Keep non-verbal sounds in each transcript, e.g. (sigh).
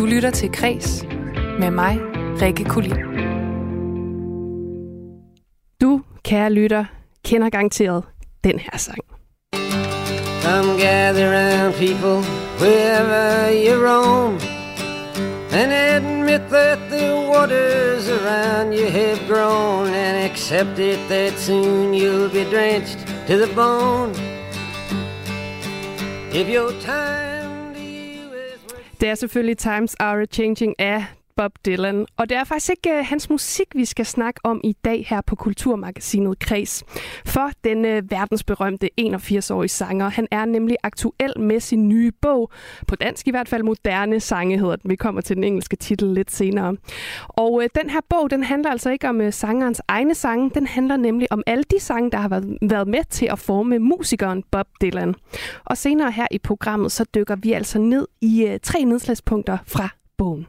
Du lytter til Græs med mig, Rikke Kulin. Du, kære lytter, kender garanteret den her sang. Come gather round people wherever you roam And admit that the waters around you have grown And accept it that soon you'll be drenched to the bone If your time. Det er selvfølgelig Times Are Changing af Bob Dylan. Og det er faktisk ikke uh, hans musik, vi skal snakke om i dag her på Kulturmagasinet Kreds. For den uh, verdensberømte 81-årige sanger, han er nemlig aktuel med sin nye bog. På dansk i hvert fald moderne sange hedder den. Vi kommer til den engelske titel lidt senere. Og uh, den her bog, den handler altså ikke om uh, sangerens egne sange. Den handler nemlig om alle de sange, der har været med til at forme musikeren Bob Dylan. Og senere her i programmet, så dykker vi altså ned i uh, tre nedslagspunkter fra bogen.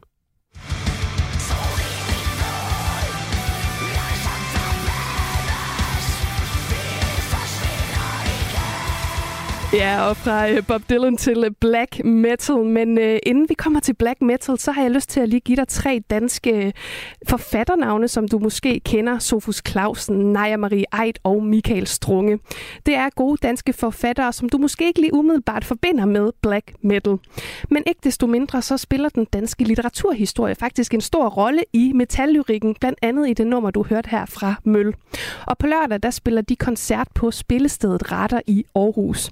Ja, og fra øh, Bob Dylan til øh, black metal. Men øh, inden vi kommer til black metal, så har jeg lyst til at lige give dig tre danske øh, forfatternavne, som du måske kender. Sofus Clausen, Naja Marie Eid og Michael Strunge. Det er gode danske forfattere, som du måske ikke lige umiddelbart forbinder med black metal. Men ikke desto mindre, så spiller den danske litteraturhistorie faktisk en stor rolle i metallyrikken, blandt andet i det nummer, du hørte her fra Møl. Og på lørdag, der spiller de koncert på spillestedet Retter i Aarhus.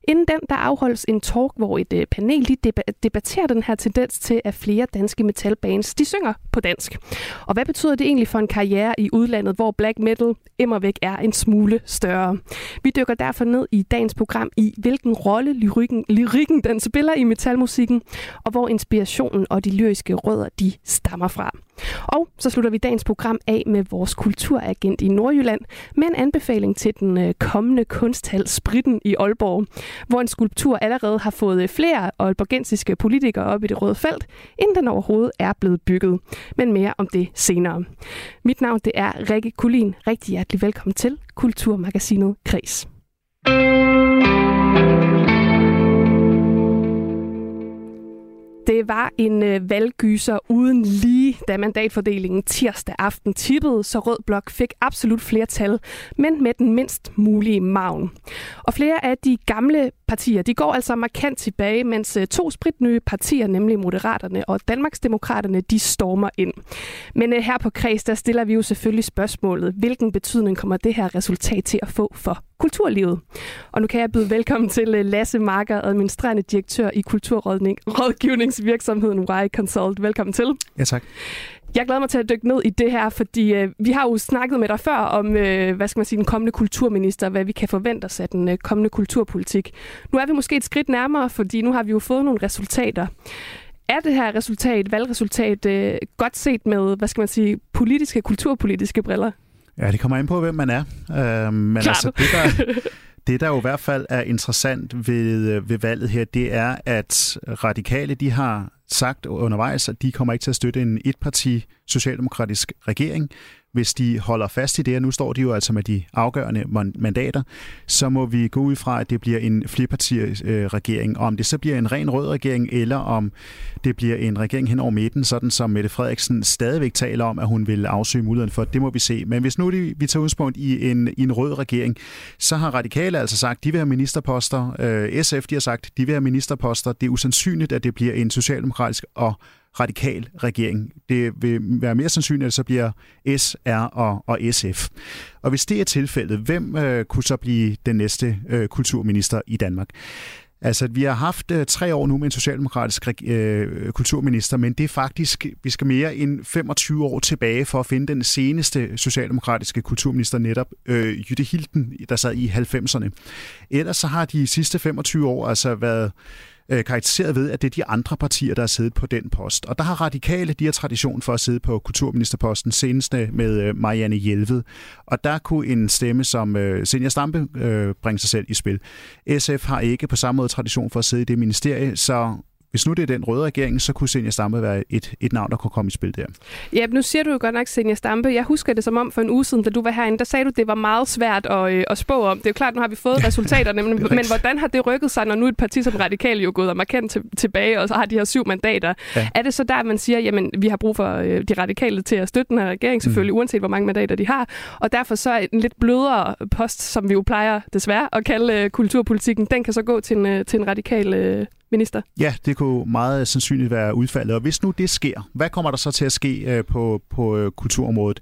Inden den, der afholdes en talk, hvor et øh, panel de debatterer den her tendens til, at flere danske metalbands de synger på dansk. Og hvad betyder det egentlig for en karriere i udlandet, hvor black metal immervæk er en smule større? Vi dykker derfor ned i dagens program i, hvilken rolle lyrikken, lyrikken den spiller i metalmusikken, og hvor inspirationen og de lyriske rødder de stammer fra. Og så slutter vi dagens program af med vores kulturagent i Nordjylland med en anbefaling til den øh, kommende kunsthal Spritten i Aalborg, hvor en skulptur allerede har fået øh, flere aalborgensiske politikere op i det røde felt, inden den overhovedet er blevet bygget. Men mere om det senere. Mit navn det er Rikke Kulin. Rigtig hjertelig velkommen til Kulturmagasinet Kres. Det var en øh, valggyser uden lige, da mandatfordelingen tirsdag aften tippede, så Rød Blok fik absolut flertal, men med den mindst mulige maven. Og flere af de gamle partier, de går altså markant tilbage, mens øh, to spritnye partier, nemlig Moderaterne og Danmarksdemokraterne, de stormer ind. Men øh, her på Kreds, der stiller vi jo selvfølgelig spørgsmålet, hvilken betydning kommer det her resultat til at få for kulturlivet? Og nu kan jeg byde velkommen til øh, Lasse Marker, administrerende direktør i kulturrådgivningsvirksomheden Y Consult. Velkommen til. Ja, tak. Jeg glæder mig til at dykke ned i det her, fordi øh, vi har jo snakket med dig før om, øh, hvad skal man sige, den kommende kulturminister, hvad vi kan forvente os af den øh, kommende kulturpolitik. Nu er vi måske et skridt nærmere, fordi nu har vi jo fået nogle resultater. Er det her resultat, valgresultat, øh, godt set med, hvad skal man sige, politiske, kulturpolitiske briller? Ja, det kommer ind på, hvem man er. Øh, men altså, det der, (laughs) det, der jo i hvert fald er interessant ved, øh, ved valget her, det er, at radikale, de har sagt undervejs, at de kommer ikke til at støtte en etparti socialdemokratisk regering. Hvis de holder fast i det, og nu står de jo altså med de afgørende mandater, så må vi gå ud fra, at det bliver en flerpartiregering. Og Om det så bliver en ren rød regering, eller om det bliver en regering hen over midten, sådan som Mette Frederiksen stadigvæk taler om, at hun vil afsøge muligheden for, det må vi se. Men hvis nu vi tager udgangspunkt i en, i en rød regering, så har radikale altså sagt, at de vil have ministerposter. Øh, SF de har sagt, at de vil have ministerposter. Det er usandsynligt, at det bliver en socialdemokratisk og radikal regering. Det vil være mere sandsynligt, at det så bliver SR og, og SF. Og hvis det er tilfældet, hvem øh, kunne så blive den næste øh, kulturminister i Danmark? Altså, vi har haft øh, tre år nu med en socialdemokratisk øh, kulturminister, men det er faktisk, vi skal mere end 25 år tilbage for at finde den seneste socialdemokratiske kulturminister, netop øh, Jytte Hilden, der sad i 90'erne. Ellers så har de sidste 25 år altså været øh, karakteriseret ved, at det er de andre partier, der har siddet på den post. Og der har radikale, de har tradition for at sidde på kulturministerposten, senest med øh, Marianne Hjelved. Og der kunne en stemme som øh, Senja Stampe øh, bringe sig selv i spil. SF har ikke på samme måde tradition for at sidde i det ministerie, så hvis nu det er den røde regering, så kunne Senja Stampe være et, et navn, der kunne komme i spil der. Ja, nu siger du jo godt nok Senja Stampe. Jeg husker det som om for en uge siden, da du var herinde, der sagde du, at det var meget svært at, øh, at spå om. Det er jo klart, nu har vi fået resultaterne, (laughs) men, men hvordan har det rykket sig, når nu et parti som Radikal jo gået og markant til, tilbage, og så har de her syv mandater? Ja. Er det så der, man siger, jamen vi har brug for øh, de radikale til at støtte den her regering, selvfølgelig, mm. uanset hvor mange mandater de har, og derfor så er en lidt blødere post, som vi jo plejer desværre at kalde øh, kulturpolitikken, den kan så gå til en, øh, til en radikal øh, minister? Ja, det kunne meget sandsynligt være udfaldet. Og hvis nu det sker, hvad kommer der så til at ske øh, på, på øh, kulturområdet?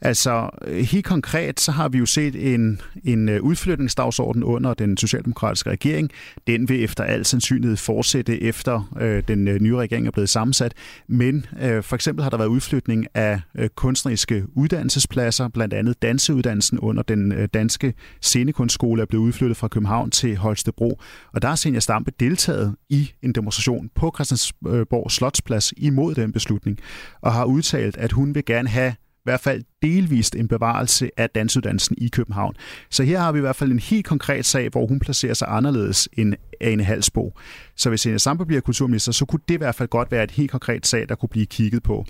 Altså øh, helt konkret, så har vi jo set en, en udflytningsdagsorden under den socialdemokratiske regering. Den vil efter al sandsynlighed fortsætte efter øh, den nye regering er blevet sammensat. Men øh, for eksempel har der været udflytning af øh, kunstneriske uddannelsespladser, blandt andet danseuddannelsen under den øh, danske scenekunstskole er blevet udflyttet fra København til Holstebro. Og der har Senior Stampe deltaget i en demonstration på Christiansborg Slotsplads imod den beslutning, og har udtalt, at hun vil gerne have i hvert fald delvist en bevarelse af dansuddannelsen i København. Så her har vi i hvert fald en helt konkret sag, hvor hun placerer sig anderledes end Ane Halsbo. Så hvis Ane Sampe bliver kulturminister, så kunne det i hvert fald godt være et helt konkret sag, der kunne blive kigget på.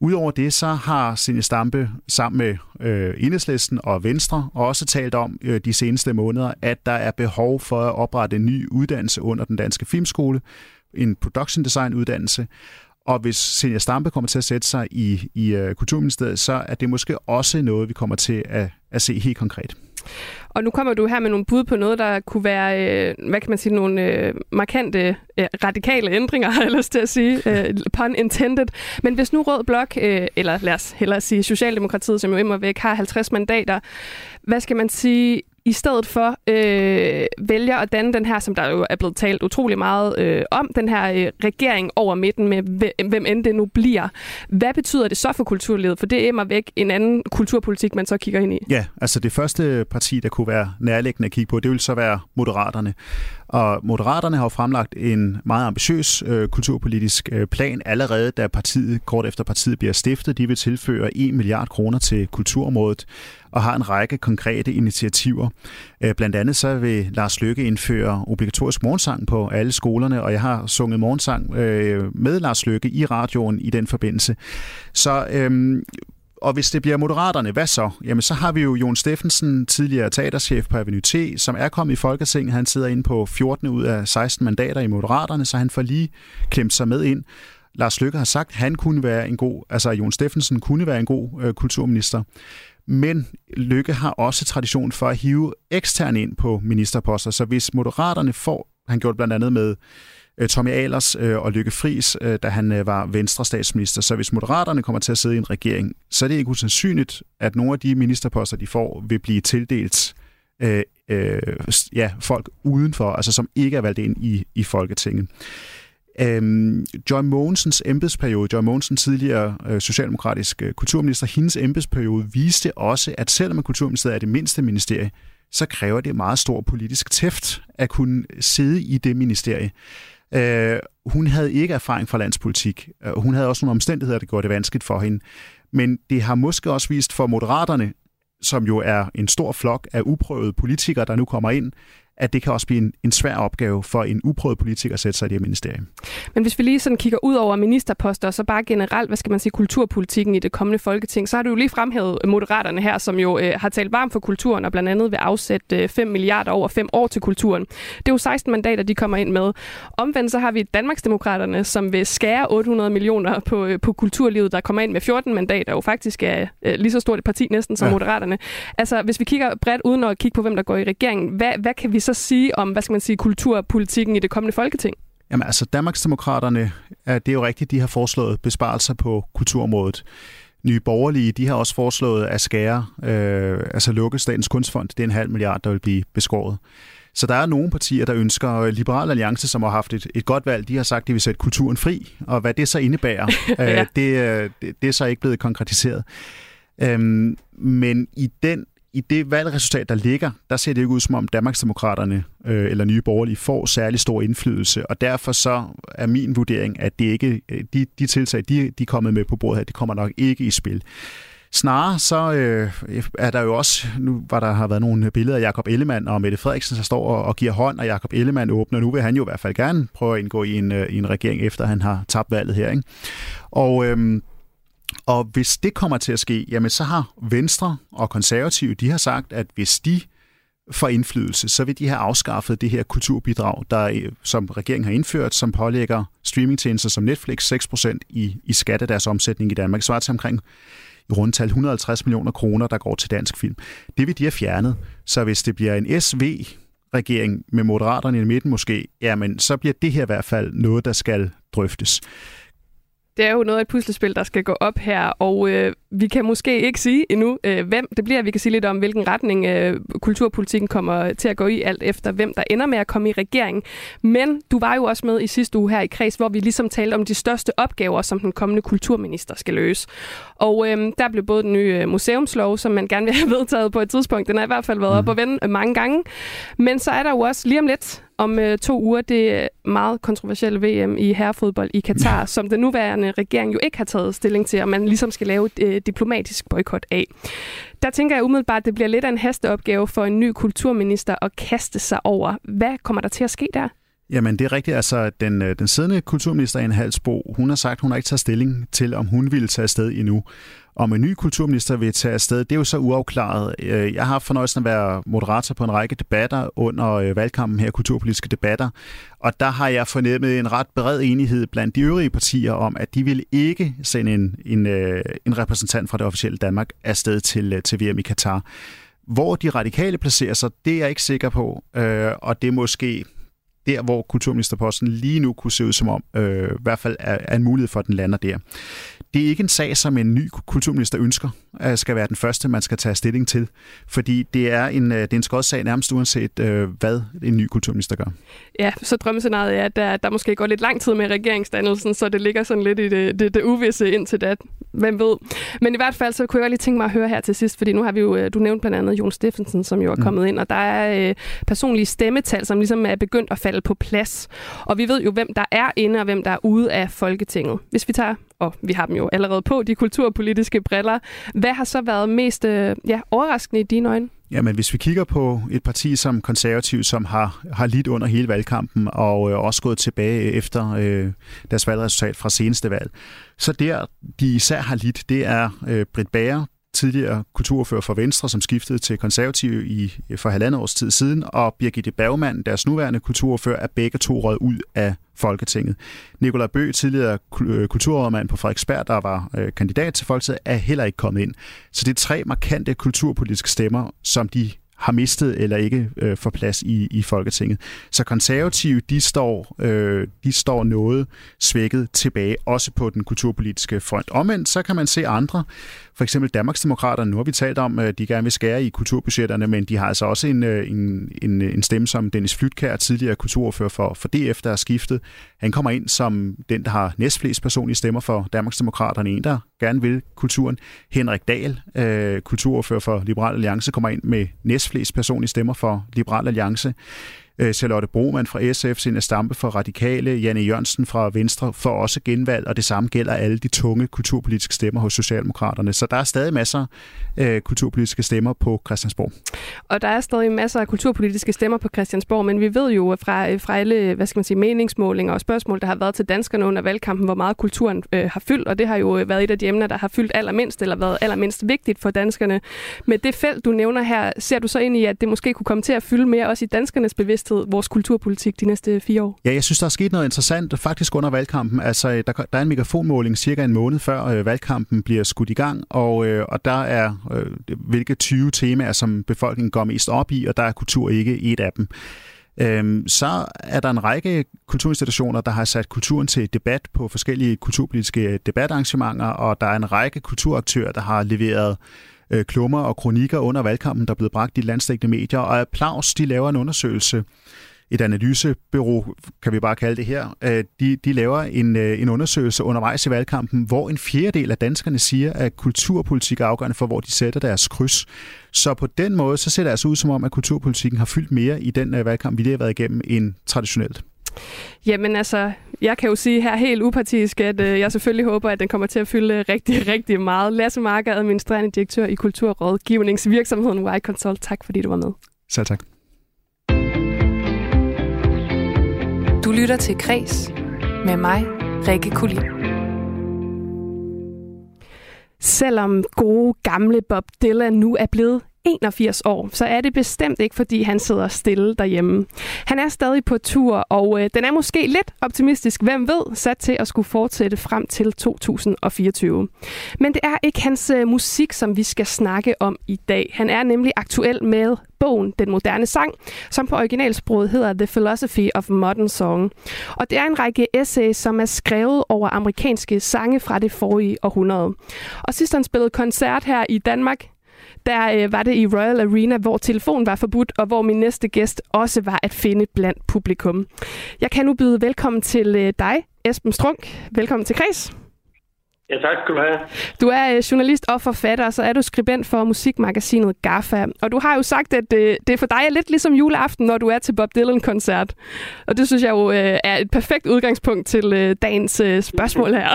Udover det, så har Signe Stampe sammen med øh, Enhedslisten og Venstre også talt om øh, de seneste måneder, at der er behov for at oprette en ny uddannelse under den danske filmskole, en production design uddannelse. Og hvis Senior Stampe kommer til at sætte sig i, i uh, Kulturministeriet, så er det måske også noget, vi kommer til at, at se helt konkret. Og nu kommer du her med nogle bud på noget, der kunne være, øh, hvad kan man sige, nogle øh, markante, øh, radikale ændringer, (laughs) har jeg lyst til at sige, øh, pun intended. Men hvis nu Rød Blok, øh, eller lad os hellere sige Socialdemokratiet, som jo imod væk har 50 mandater, hvad skal man sige, i stedet for øh, vælger at danne den her, som der jo er blevet talt utrolig meget øh, om, den her øh, regering over midten med hvem end det nu bliver. Hvad betyder det så for kulturlivet? For det er mig væk en anden kulturpolitik, man så kigger ind i. Ja, altså det første parti, der kunne være nærliggende at kigge på, det vil så være Moderaterne. Og Moderaterne har jo fremlagt en meget ambitiøs øh, kulturpolitisk øh, plan allerede, da partiet, kort efter partiet bliver stiftet. De vil tilføre 1 milliard kroner til kulturområdet og har en række konkrete initiativer. Øh, blandt andet så vil Lars Løkke indføre obligatorisk morgensang på alle skolerne, og jeg har sunget morgensang øh, med Lars Løkke i radioen i den forbindelse. Så øh, og hvis det bliver Moderaterne, hvad så? Jamen, så har vi jo Jon Steffensen, tidligere teaterchef på Avenue T, som er kommet i Folketinget. Han sidder inde på 14 ud af 16 mandater i Moderaterne, så han får lige klemt sig med ind. Lars Lykke har sagt, at han kunne være en god, altså Jon Steffensen kunne være en god øh, kulturminister. Men Lykke har også tradition for at hive ekstern ind på ministerposter, så hvis Moderaterne får, han gjorde det blandt andet med øh, Tommy Alers øh, og Lykke Friis, øh, da han øh, var venstre statsminister. Så hvis Moderaterne kommer til at sidde i en regering, så er det ikke usandsynligt, at nogle af de ministerposter, de får, vil blive tildelt øh, øh, ja, folk udenfor, altså som ikke er valgt ind i, i Folketinget. Øhm, Joy Mogensens embedsperiode, Joy Mogensen tidligere øh, socialdemokratisk øh, kulturminister, hendes embedsperiode viste også, at selvom kulturministeriet er det mindste ministerie, så kræver det meget stor politisk tæft at kunne sidde i det ministerie. Øh, hun havde ikke erfaring fra landspolitik. og hun havde også nogle omstændigheder, der gjorde det vanskeligt for hende. Men det har måske også vist for moderaterne, som jo er en stor flok af uprøvede politikere, der nu kommer ind, at det kan også blive en, en svær opgave for en uprøvet politiker at sætte sig i det her ministerium. Men hvis vi lige sådan kigger ud over ministerposter, og så bare generelt, hvad skal man sige, kulturpolitikken i det kommende folketing, så har du jo lige fremhævet Moderaterne her, som jo øh, har talt varmt for kulturen, og blandt andet vil afsætte øh, 5 milliarder over 5 år til kulturen. Det er jo 16 mandater, de kommer ind med. Omvendt så har vi Danmarksdemokraterne, som vil skære 800 millioner på, øh, på kulturlivet, der kommer ind med 14 mandater, og faktisk er øh, lige så stort et parti næsten som ja. Moderaterne. Altså, hvis vi kigger bredt uden at kigge på, hvem der går i regeringen, hvad, hvad kan vi så sige om, hvad skal man sige, kulturpolitikken i det kommende folketing? Jamen altså, Danmarksdemokraterne, det er jo rigtigt, de har foreslået besparelser på kulturområdet. Nye Borgerlige, de har også foreslået at skære, øh, altså lukke Statens Kunstfond. Det er en halv milliard, der vil blive beskåret. Så der er nogle partier, der ønsker Liberal Alliance, som har haft et, et godt valg, de har sagt, at de vil sætte kulturen fri. Og hvad det så indebærer, (laughs) ja. øh, det, det, det er så ikke blevet konkretiseret. Øhm, men i den i det valgresultat, der ligger, der ser det ikke ud som om Danmarksdemokraterne øh, eller Nye Borgerlige får særlig stor indflydelse, og derfor så er min vurdering, at det ikke, øh, de, de tiltag, de, de er kommet med på bordet her, det kommer nok ikke i spil. Snarere så øh, er der jo også, nu var der har været nogle billeder af Jakob Ellemann og Mette Frederiksen, der står og, og giver hånd, og Jakob Ellemann åbner. Nu vil han jo i hvert fald gerne prøve at indgå i en, øh, i en regering, efter han har tabt valget her. Ikke? Og, øh, og hvis det kommer til at ske, jamen så har Venstre og Konservative, de har sagt, at hvis de får indflydelse, så vil de have afskaffet det her kulturbidrag, der, øh, som regeringen har indført, som pålægger streamingtjenester som Netflix 6% i, i skat af deres omsætning i Danmark. Så er til omkring i rundtal 150 millioner kroner, der går til dansk film. Det vil de have fjernet. Så hvis det bliver en SV-regering med moderaterne i midten måske, jamen så bliver det her i hvert fald noget, der skal drøftes. Det er jo noget af et puslespil, der skal gå op her, og øh, vi kan måske ikke sige endnu, øh, hvem det bliver. Vi kan sige lidt om, hvilken retning øh, kulturpolitikken kommer til at gå i, alt efter hvem der ender med at komme i regeringen. Men du var jo også med i sidste uge her i Kreds, hvor vi ligesom talte om de største opgaver, som den kommende kulturminister skal løse. Og øh, der blev både den nye øh, museumslov, som man gerne vil have (laughs) vedtaget på et tidspunkt, den har i hvert fald været mm. op og vende mange gange. Men så er der jo også lige om lidt om øh, to uger det meget kontroversielle VM i herrefodbold i Katar, ja. som den nuværende regering jo ikke har taget stilling til, og man ligesom skal lave et øh, diplomatisk boykot af. Der tænker jeg umiddelbart, at det bliver lidt af en hasteopgave for en ny kulturminister at kaste sig over. Hvad kommer der til at ske der? Jamen, det er rigtigt. Altså, den, øh, den siddende kulturminister, Anne Halsbo, hun har sagt, hun har ikke taget stilling til, om hun ville tage afsted endnu. Om en ny kulturminister vil tage afsted, det er jo så uafklaret. Øh, jeg har haft fornøjelsen at være moderator på en række debatter under øh, valgkampen her, kulturpolitiske debatter, og der har jeg fornemmet en ret bred enighed blandt de øvrige partier om, at de vil ikke sende en, en, en repræsentant fra det officielle Danmark afsted til, til VM i Katar. Hvor de radikale placerer sig, det er jeg ikke sikker på, og det er måske der, hvor kulturministerposten lige nu kunne se ud som om, øh, i hvert fald er, er en mulighed for, at den lander der. Det er ikke en sag, som en ny kulturminister ønsker, skal være den første, man skal tage stilling til, fordi det er en, øh, det er en skodsag nærmest uanset, øh, hvad en ny kulturminister gør. Ja, så drømmescenariet er, at der, der måske går lidt lang tid med regeringsdannelsen, så det ligger sådan lidt i det, det, det uvisse indtil det. Hvem ved? Men i hvert fald, så kunne jeg lige tænke mig at høre her til sidst, fordi nu har vi jo, øh, du nævnt blandt andet Jon Steffensen, som jo er mm. kommet mm. ind, og der er øh, personlige stemmetal, som ligesom er begyndt at falde på plads. Og vi ved jo, hvem der er inde og hvem der er ude af Folketinget. Hvis vi tager, og vi har dem jo allerede på, de kulturpolitiske briller. Hvad har så været mest øh, ja, overraskende i dine øjne? Jamen, hvis vi kigger på et parti som konservativ, som har, har lidt under hele valgkampen og øh, også gået tilbage efter øh, deres valgresultat fra seneste valg, så der, de især har lidt, det er øh, Britt Bager, tidligere kulturfører for Venstre, som skiftede til konservative i, for halvandet års tid siden, og Birgitte Bergmann, deres nuværende kulturfører, er begge to røget ud af Folketinget. Nikolaj Bø, tidligere øh, kulturrådmand på Frederiksberg, der var øh, kandidat til Folketinget, er heller ikke kommet ind. Så det er tre markante kulturpolitiske stemmer, som de har mistet eller ikke øh, får plads i, i Folketinget. Så konservative, de står, øh, de står noget svækket tilbage, også på den kulturpolitiske front. Omvendt, så kan man se andre, for eksempel Danmarksdemokraterne, nu har vi talt om, at de gerne vil skære i kulturbudgetterne, men de har altså også en, øh, en, en, en stemme som Dennis Flytkær, tidligere kulturordfører for, for DF, der er skiftet. Han kommer ind som den, der har næstflest personlige stemmer for Danmarksdemokraterne, en, der gerne vil kulturen. Henrik Dahl, øh, kulturordfører for Liberal Alliance, kommer ind med næst næstflest personlige stemmer for Liberal Alliance øh, Charlotte Broman fra SF, Sina Stampe fra Radikale, Janne Jørgensen fra Venstre for også genvalg, og det samme gælder alle de tunge kulturpolitiske stemmer hos Socialdemokraterne. Så der er stadig masser af kulturpolitiske stemmer på Christiansborg. Og der er stadig masser af kulturpolitiske stemmer på Christiansborg, men vi ved jo fra, fra alle hvad skal man sige, meningsmålinger og spørgsmål, der har været til danskerne under valgkampen, hvor meget kulturen øh, har fyldt, og det har jo øh, været et af de emner, der har fyldt allermindst, eller været allermindst vigtigt for danskerne. Med det felt, du nævner her, ser du så ind i, at det måske kunne komme til at fylde mere også i danskernes bevidsthed bevidsthed vores kulturpolitik de næste fire år? Ja, jeg synes, der er sket noget interessant faktisk under valgkampen. Altså, øh, der, der er en megafonmåling cirka en måned før øh, valgkampen bliver skudt i gang, og, øh, og der er øh, hvilke 20 temaer, som befolkningen går mest op i, og der er kultur ikke et af dem. Øhm, så er der en række kulturinstitutioner, der har sat kulturen til debat på forskellige kulturpolitiske debatarrangementer, og der er en række kulturaktører, der har leveret øh, Øh, klummer og kronikker under valgkampen, der er blevet bragt i landstækkende medier. Og Applaus, de laver en undersøgelse, et analysebureau, kan vi bare kalde det her, øh, de, de laver en, øh, en undersøgelse undervejs i valgkampen, hvor en fjerdedel af danskerne siger, at kulturpolitik er afgørende for, hvor de sætter deres kryds. Så på den måde, så ser det altså ud som om, at kulturpolitikken har fyldt mere i den øh, valgkamp, vi lige har været igennem, end traditionelt. Jamen altså, jeg kan jo sige her helt upartisk, at øh, jeg selvfølgelig håber, at den kommer til at fylde rigtig, (laughs) rigtig meget. Lasse Marker, administrerende direktør i Kulturrådgivningsvirksomheden Y Consult. Tak fordi du var med. Selv tak. Du lytter til Kres med mig, Rikke Kulin. Selvom gode gamle Bob Dylan nu er blevet 81 år, så er det bestemt ikke, fordi han sidder stille derhjemme. Han er stadig på tur, og øh, den er måske lidt optimistisk, hvem ved, sat til at skulle fortsætte frem til 2024. Men det er ikke hans øh, musik, som vi skal snakke om i dag. Han er nemlig aktuel med bogen Den Moderne Sang, som på originalsproget hedder The Philosophy of Modern Song. Og det er en række essays, som er skrevet over amerikanske sange fra det forrige århundrede. Og sidst han spillede koncert her i Danmark, der øh, var det i Royal Arena, hvor telefonen var forbudt, og hvor min næste gæst også var at finde blandt publikum. Jeg kan nu byde velkommen til øh, dig, Esben Strunk. Velkommen til Kreds. Ja, tak skal du have. Du er øh, journalist og forfatter, så er du skribent for musikmagasinet GAFA. Og du har jo sagt, at øh, det for dig er lidt ligesom juleaften, når du er til Bob Dylan-koncert. Og det synes jeg jo øh, er et perfekt udgangspunkt til dagens spørgsmål her.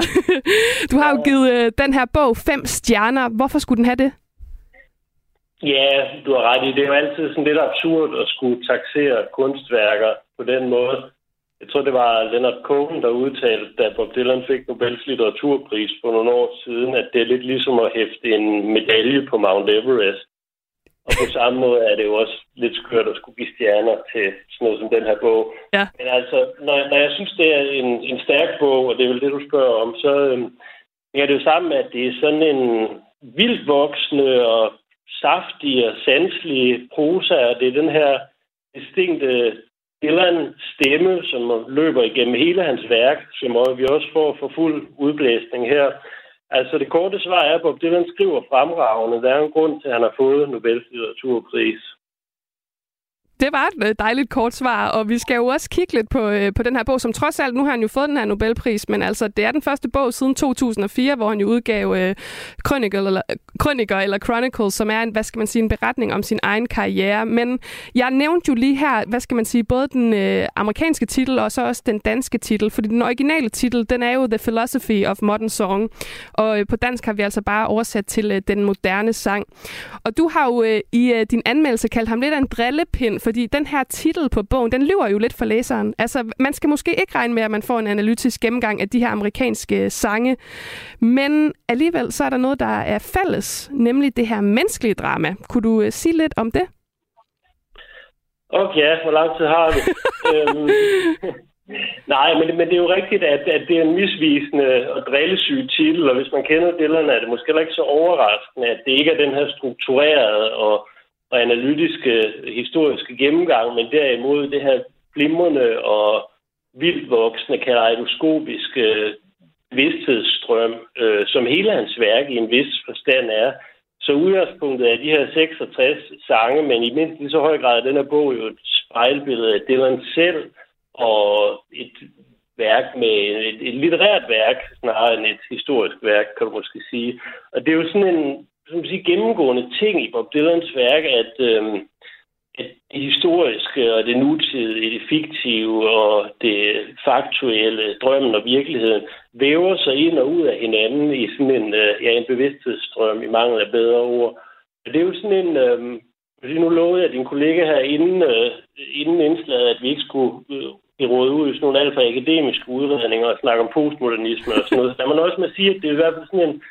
(laughs) du har jo givet den her bog fem stjerner. Hvorfor skulle den have det? Ja, du har ret i. Det er jo altid sådan lidt absurd at skulle taxere kunstværker på den måde. Jeg tror, det var Leonard Cohen, der udtalte, da Bob Dylan fik Nobels litteraturpris for nogle år siden, at det er lidt ligesom at hæfte en medalje på Mount Everest. Og på samme måde er det jo også lidt skørt at skulle give stjerner til sådan noget som den her bog. Ja. Men altså, når, når jeg synes, det er en, en stærk bog, og det er vel det, du spørger om, så øhm, er det jo sammen med, at det er sådan en vildt voksende og saftige og sanselige prosa, og det er den her distinkte Dylan-stemme, som løber igennem hele hans værk, som vi også får for fuld udblæsning her. Altså det korte svar er, at Bob Dylan skriver fremragende. Der er en grund til, at han har fået Nobels litteraturpris. Det var et øh, dejligt kort svar, og vi skal jo også kigge lidt på, øh, på den her bog, som trods alt, nu har han jo fået den her Nobelpris, men altså, det er den første bog siden 2004, hvor han jo udgav øh, Chronicle, eller, Chronicle, eller Chronicles, som er en, hvad skal man sige, en beretning om sin egen karriere. Men jeg nævnte jo lige her, hvad skal man sige, både den øh, amerikanske titel og så også den danske titel, fordi den originale titel, den er jo The Philosophy of Modern Song, og øh, på dansk har vi altså bare oversat til øh, den moderne sang. Og du har jo øh, i øh, din anmeldelse kaldt ham lidt af en drillepind, for fordi den her titel på bogen, den lyver jo lidt for læseren. Altså, man skal måske ikke regne med, at man får en analytisk gennemgang af de her amerikanske sange, men alligevel så er der noget, der er fælles, nemlig det her menneskelige drama. Kunne du uh, sige lidt om det? Okay, hvor lang tid har vi? (laughs) øhm, nej, men, men det er jo rigtigt, at, at det er en misvisende og drillesyg titel, og hvis man kender Dylan, er det måske ikke så overraskende, at det ikke er den her strukturerede og og analytiske øh, historiske gennemgang, men derimod det her glimrende og vildt voksende kaleidoskopiske bevidsthedsstrøm, øh, øh, som hele hans værk i en vis forstand er. Så udgangspunktet er de her 66 sange, men i mindst lige så høj grad er den her bog jo et spejlbillede af Dylan selv, og et værk med et, et litterært værk, snarere end et historisk værk, kan du måske sige. Og det er jo sådan en som sige, gennemgående ting i Bob Dylans værk, at, øh, at det historiske og det nutidige, det fiktive og det faktuelle, drømmen og virkeligheden, væver sig ind og ud af hinanden i sådan en, øh, ja, en bevidsthedsstrøm, i mangel af bedre ord. Og det er jo sådan en... Øh, nu lovede jeg din kollega her inden, øh, inden indslaget, at vi ikke skulle øh, råde ud i sådan nogle alt for akademiske udredninger og snakke om postmodernisme og sådan noget. Der man også med sige, at det er i hvert fald sådan en,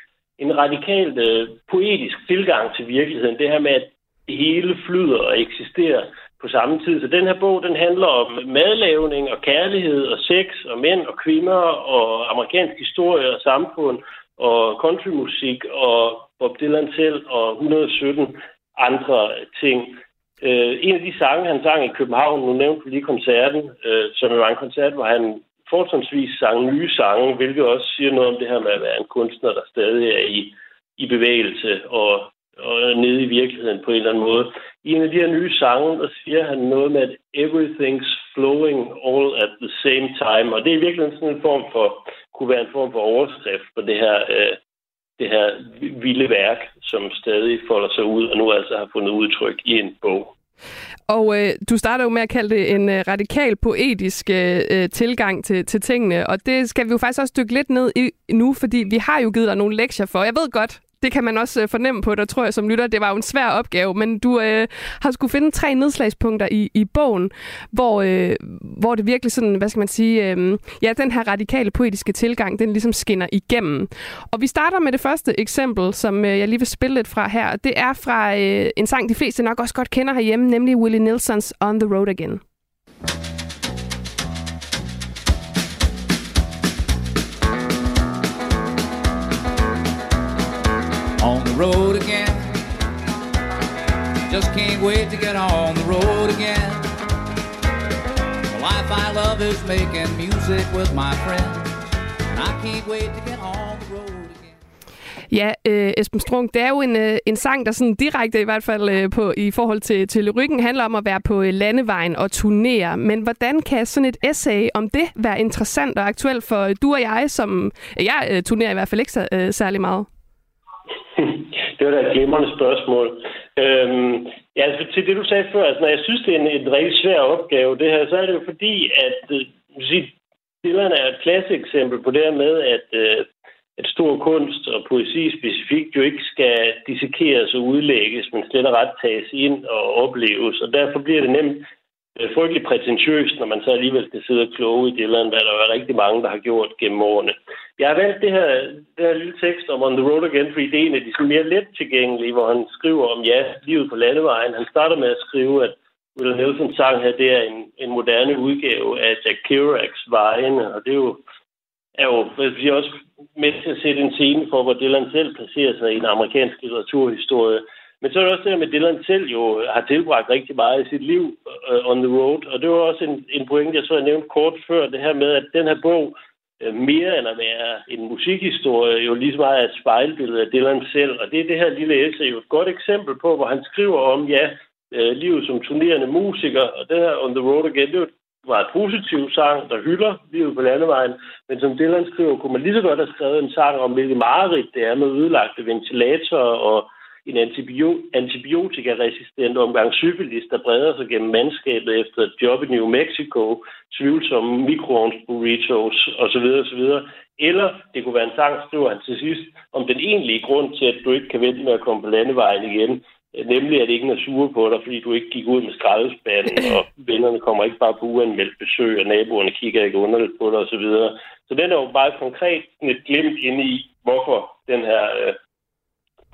en radikalt øh, poetisk tilgang til virkeligheden. Det her med, at det hele flyder og eksisterer på samme tid. Så den her bog, den handler om madlavning og kærlighed og sex og mænd og kvinder og amerikansk historie og samfund og countrymusik og Bob Dylan selv og 117 andre ting. Øh, en af de sange, han sang i København, nu nævnte vi lige koncerten, øh, som var en koncert, hvor han fortrinsvis sang nye sange, hvilket også siger noget om det her med at være en kunstner, der stadig er i, i bevægelse og, og nede i virkeligheden på en eller anden måde. I en af de her nye sange, der siger han noget med, at everything's flowing all at the same time. Og det er virkelig sådan en form for, kunne være en form for overskrift på det her, øh, det her vilde værk, som stadig folder sig ud, og nu altså har fundet udtryk i en bog. Og øh, du starter jo med at kalde det en øh, radikal poetisk øh, øh, tilgang til, til tingene, og det skal vi jo faktisk også dykke lidt ned i nu, fordi vi har jo givet dig nogle lektier for. Jeg ved godt, det kan man også øh, fornemme på dig, tror jeg, som lytter. Det var jo en svær opgave, men du øh, har skulle finde tre nedslagspunkter i, i bogen, hvor, øh, hvor det virkelig sådan, hvad skal man sige, øh, ja, den her radikale poetiske tilgang, den ligesom skinner igennem. Og vi starter med det første eksempel, som øh, jeg lige vil spille lidt fra her. Det er fra øh, en sang, de fleste nok også godt kender herhjemme, nemlig Willie Nelsons On the Road Again. The road again. Just can't wait to get on the road again. The life I love is making music with my friends. And I can't wait to get on the road again. Ja, øh, Esben Strunk, det er jo en, øh, en sang, der sådan direkte i hvert fald øh, på, i forhold til, til lyrikken handler om at være på øh, landevejen og turnere. Men hvordan kan sådan et essay om det være interessant og aktuelt for øh, du og jeg, som øh, jeg øh, turnerer i hvert fald ikke øh, særlig meget? (laughs) det var da et glimrende spørgsmål. Øhm, ja, altså til det, du sagde før, altså når jeg synes, det er en, en rigtig svær opgave, det her, så er det jo fordi, at øh, sige, Dylan er et klasseeksempel på det her med, at, øh, at stor kunst og poesi specifikt jo ikke skal dissekeres og udlægges, men slet og ret tages ind og opleves. Og derfor bliver det nemt Øh, det er frygtelig prætentiøst, når man så alligevel skal sidde og kloge i Dylan, hvad der er rigtig mange, der har gjort gennem årene. Jeg har valgt det her, det her lille tekst om On the Road Again, fordi det er en af de mere let tilgængelige, hvor han skriver om, ja, livet på landevejen. Han starter med at skrive, at Will Nelson sang her, det er en, en moderne udgave af Jack Kerouacs Vejene, og det er jo, er jo jeg også med til at sætte en scene for, hvor Dylan selv placerer sig i den amerikanske litteraturhistorie. Men så er det også det med, at Dylan selv jo har tilbragt rigtig meget i sit liv uh, on the road, og det var også en, en point, jeg så jeg nævnte kort før, det her med, at den her bog uh, mere end at være en musikhistorie, jo lige så meget et spejlbillede af Dylan selv. Og det er det her lille essay jo et godt eksempel på, hvor han skriver om, ja, uh, livet som turnerende musiker, og det her On the Road Again, det var et positiv sang, der hylder livet på landevejen, men som Dylan skriver, kunne man lige så godt have skrevet en sang om, hvilket mareridt det er med ødelagte ventilatorer og en antibiotikaresistent omgang syfilis, der breder sig gennem mandskabet efter et job i New Mexico, tvivlsomme mikroovnsburritos osv. osv. Eller det kunne være en sang, skriver han til sidst, om den egentlige grund til, at du ikke kan vente med at komme på landevejen igen, nemlig at ingen er sure på dig, fordi du ikke gik ud med skraldespanden, (clears throat) og vennerne kommer ikke bare på uanmeldt besøg, og naboerne kigger ikke underligt på dig osv. Så, så den er jo bare konkret et glimt ind i, hvorfor den her øh,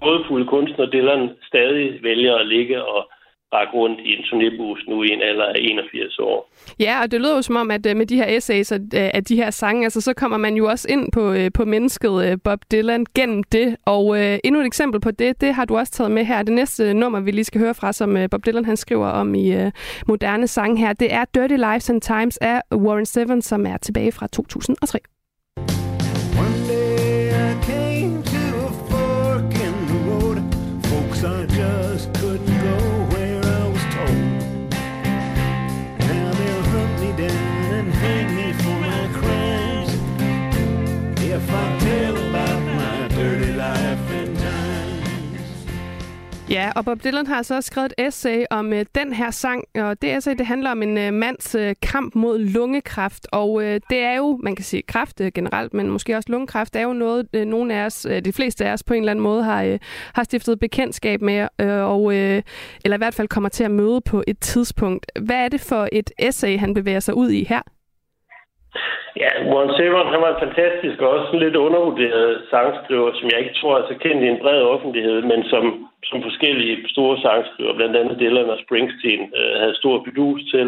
rådfulde kunstner Dylan stadig vælger at ligge og række rundt i en turnébus nu i en alder af 81 år. Ja, og det lyder jo som om, at øh, med de her essays og øh, at de her sange, altså, så kommer man jo også ind på, øh, på mennesket Bob Dylan gennem det. Og øh, endnu et eksempel på det, det har du også taget med her. Det næste nummer, vi lige skal høre fra, som Bob Dylan han skriver om i øh, moderne sang her, det er Dirty Lives and Times af Warren Seven, som er tilbage fra 2003. Ja, og Bob Dylan har så også skrevet et essay om øh, den her sang, og det essay det handler om en øh, mands øh, kamp mod lungekræft, og øh, det er jo, man kan sige kræft øh, generelt, men måske også lungekræft, er jo noget, øh, nogle af os, øh, de fleste af os på en eller anden måde har, øh, har stiftet bekendtskab med, øh, og, øh, eller i hvert fald kommer til at møde på et tidspunkt. Hvad er det for et essay, han bevæger sig ud i her? Ja, Warren Zevon, han var en fantastisk og også en lidt undervurderet sangskriver, som jeg ikke tror er så kendt i en bred offentlighed, men som, som forskellige store sangskriver, blandt andet Dylan og Springsteen, øh, havde stor bedus til.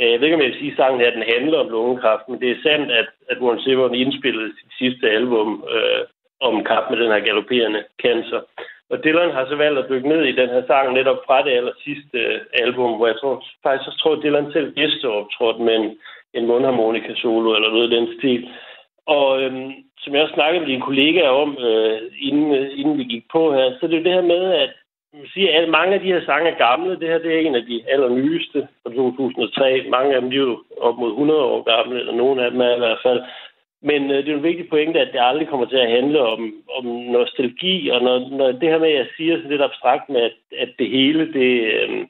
Øh, jeg ved ikke, om jeg vil sige, at sangen her den handler om lungekræft, men det er sandt, at, at Warren Zevon indspillede sit sidste album øh, om kamp med den her galopperende cancer. Og Dylan har så valgt at dykke ned i den her sang netop fra det aller sidste øh, album, hvor jeg tror, faktisk så tror Dylan selv gæsteoptrådte med en en mundharmonika solo eller noget af den stil. Og øhm, som jeg også snakkede med dine kollegaer om, øh, inden, øh, inden vi gik på her, så det er det her med, at man siger, at mange af de her sange er gamle. Det her det er en af de allernyeste fra 2003. Mange af dem er jo op mod 100 år gamle, eller nogle af dem er i hvert fald. Men øh, det er en vigtig pointe, at det aldrig kommer til at handle om, om nostalgi, og når, når det her med, at jeg siger sådan lidt abstrakt med, at, at det hele, det, øh,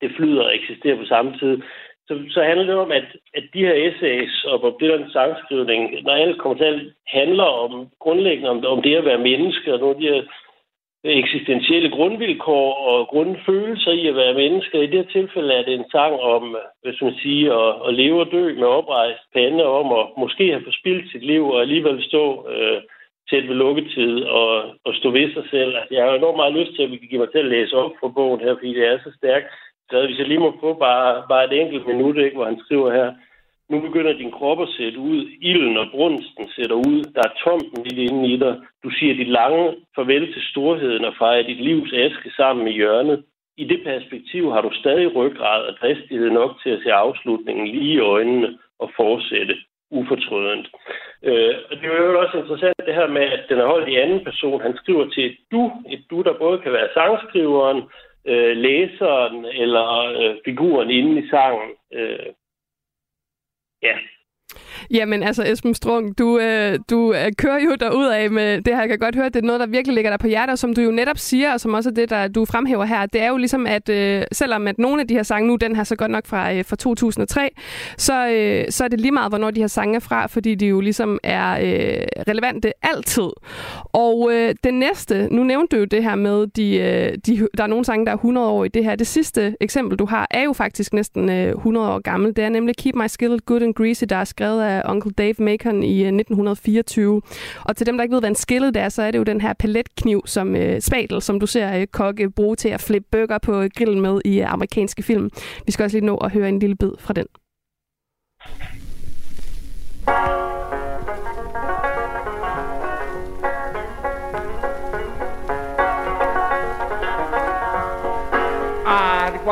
det flyder og eksisterer på samme tid. Så, så handler det om, at, at de her essays og Bob Dylan's sangskrivning, når alt kommer til, handler om grundlæggende om, om det at være menneske, og nogle af de her eksistentielle grundvilkår og grundfølelser i at være menneske. I det her tilfælde er det en sang om, hvis man siger, at, at leve og dø med oprejst pande, om at måske have forspildt sit liv og alligevel stå øh, tæt ved lukketid og, og stå ved sig selv. Altså, jeg har enormt meget lyst til, at vi kan give mig til at læse op for bogen her, fordi det er så stærkt. Så hvis jeg lige må få bare, bare et enkelt minut, ikke, hvor han skriver her, nu begynder din krop at sætte ud. Ilden og brunsten sætter ud. Der er tomt lidt inde i dig. Du siger dit lange farvel til storheden og fejrer dit livs aske sammen i hjørnet. I det perspektiv har du stadig ryggrad og dristighed nok til at se afslutningen lige i øjnene og fortsætte ufortrødent. Øh, og det er jo også interessant det her med, at den er holdt i anden person. Han skriver til et du, et du, der både kan være sangskriveren, øh, læseren eller øh, figuren inde i sangen. Øh, ja, Jamen altså Esben Strung, du, øh, du øh, kører jo derud af med det her. Jeg kan godt høre, at det er noget, der virkelig ligger der på hjertet, som du jo netop siger, og som også er det, der du fremhæver her. Det er jo ligesom, at øh, selvom at nogle af de her sange, nu den her så godt nok fra, øh, fra 2003, så, øh, så er det lige meget, hvornår de her sange er fra, fordi de jo ligesom er øh, relevante altid. Og øh, det næste, nu nævnte du jo det her med, de, øh, de, der er nogle sange, der er 100 år i det her. Det sidste eksempel, du har, er jo faktisk næsten øh, 100 år gammel. Det er nemlig Keep My Skill Good and Greasy, der er skrevet af Uncle Dave Macon i øh, 1924. Og til dem, der ikke ved, hvad en skillet er, så er det jo den her paletkniv, som øh, spatel, som du ser øh, kokke bruge til at flippe burger på øh, grillen med i øh, amerikanske film. Vi skal også lige nå at høre en lille bid fra den. I'd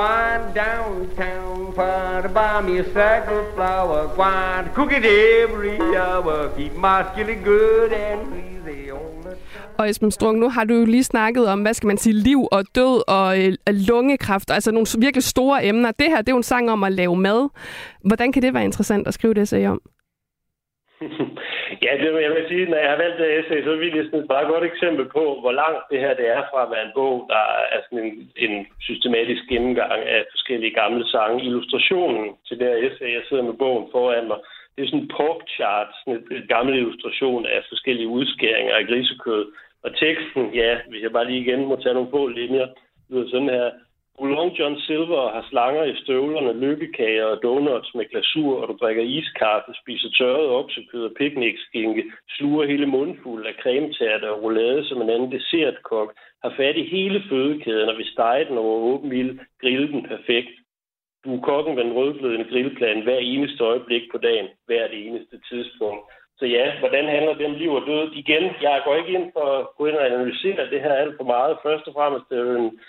me a sack of flour. Grind, cook it every hour. Keep my skillet good and easy on the og Esben Strung, nu har du jo lige snakket om, hvad skal man sige, liv og død og øh, lungekræft, altså nogle virkelig store emner. Det her, det er jo en sang om at lave mad. Hvordan kan det være interessant at skrive det essay om? (laughs) ja, det vil jeg vil sige, når jeg har valgt det essay, så vil jeg sådan et meget godt eksempel på, hvor langt det her det er fra at være en bog, der er sådan en, en systematisk gennemgang af forskellige gamle sange. Illustrationen til det her essay, jeg sidder med bogen foran mig, det er sådan en pork chart, sådan et, et gammel illustration af forskellige udskæringer af grisekød. Og teksten, ja, hvis jeg bare lige igen må tage nogle få linjer, lyder sådan her. Oolong John Silver har slanger i støvlerne, lykkekager og donuts med glasur, og du drikker iskaffe, spiser tørret oksekød og piknikskinke, sluger hele mundfuld af cremetærte og roulade som en anden dessertkok, har fat i hele fødekæden og vil stege den over åben ild, grille den perfekt. Du er kokken ved en rødglødende grillplan hver eneste øjeblik på dagen, hvert det eneste tidspunkt. Så ja, hvordan handler det om liv og død? Igen, jeg går ikke ind for at gå ind og analysere det her alt for meget. Først og fremmest det er jo en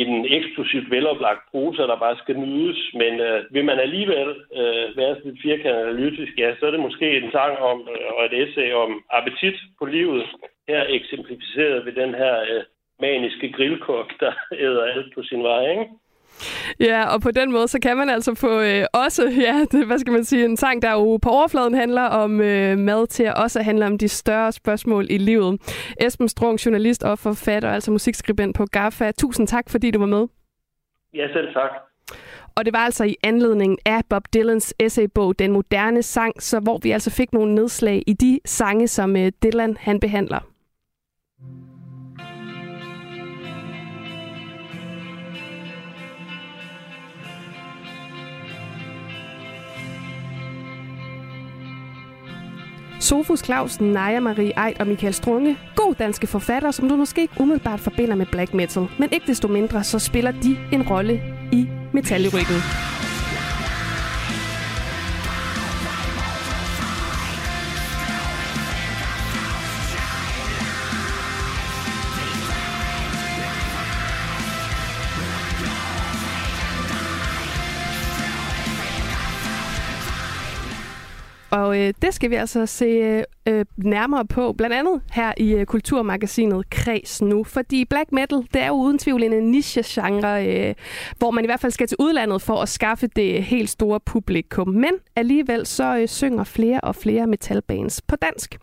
i den eksklusivt veloplagt prosa, der bare skal nydes. Men øh, vil man alligevel øh, være lidt firkantet analytisk, ja, så er det måske en sang om, øh, og et essay om appetit på livet. Her eksemplificeret ved den her øh, maniske grillkok, der æder alt på sin vej, ikke? Ja, og på den måde, så kan man altså få øh, også, (laughs) ja, det, hvad skal man sige, en sang, der jo på overfladen handler om øh, mad, til at også handle om de større spørgsmål i livet. Esben Strung, journalist og forfatter, altså musikskribent på GAFA. Tusind tak, fordi du var med. Ja, selv tak. Og det var altså i anledning af Bob Dylans essaybog Den Moderne Sang, så hvor vi altså fik nogle nedslag i de sange, som øh, Dylan han behandler. Sofus Clausen, Naja Marie Eid og Michael Strunge. God danske forfattere, som du måske ikke umiddelbart forbinder med black metal. Men ikke desto mindre, så spiller de en rolle i metalrykket. Og øh, det skal vi altså se øh, øh, nærmere på, blandt andet her i øh, Kulturmagasinet Kreds nu. Fordi black metal, det er jo uden tvivl en øh, niche-genre, øh, hvor man i hvert fald skal til udlandet for at skaffe det helt store publikum. Men alligevel så øh, synger flere og flere metalbands på dansk.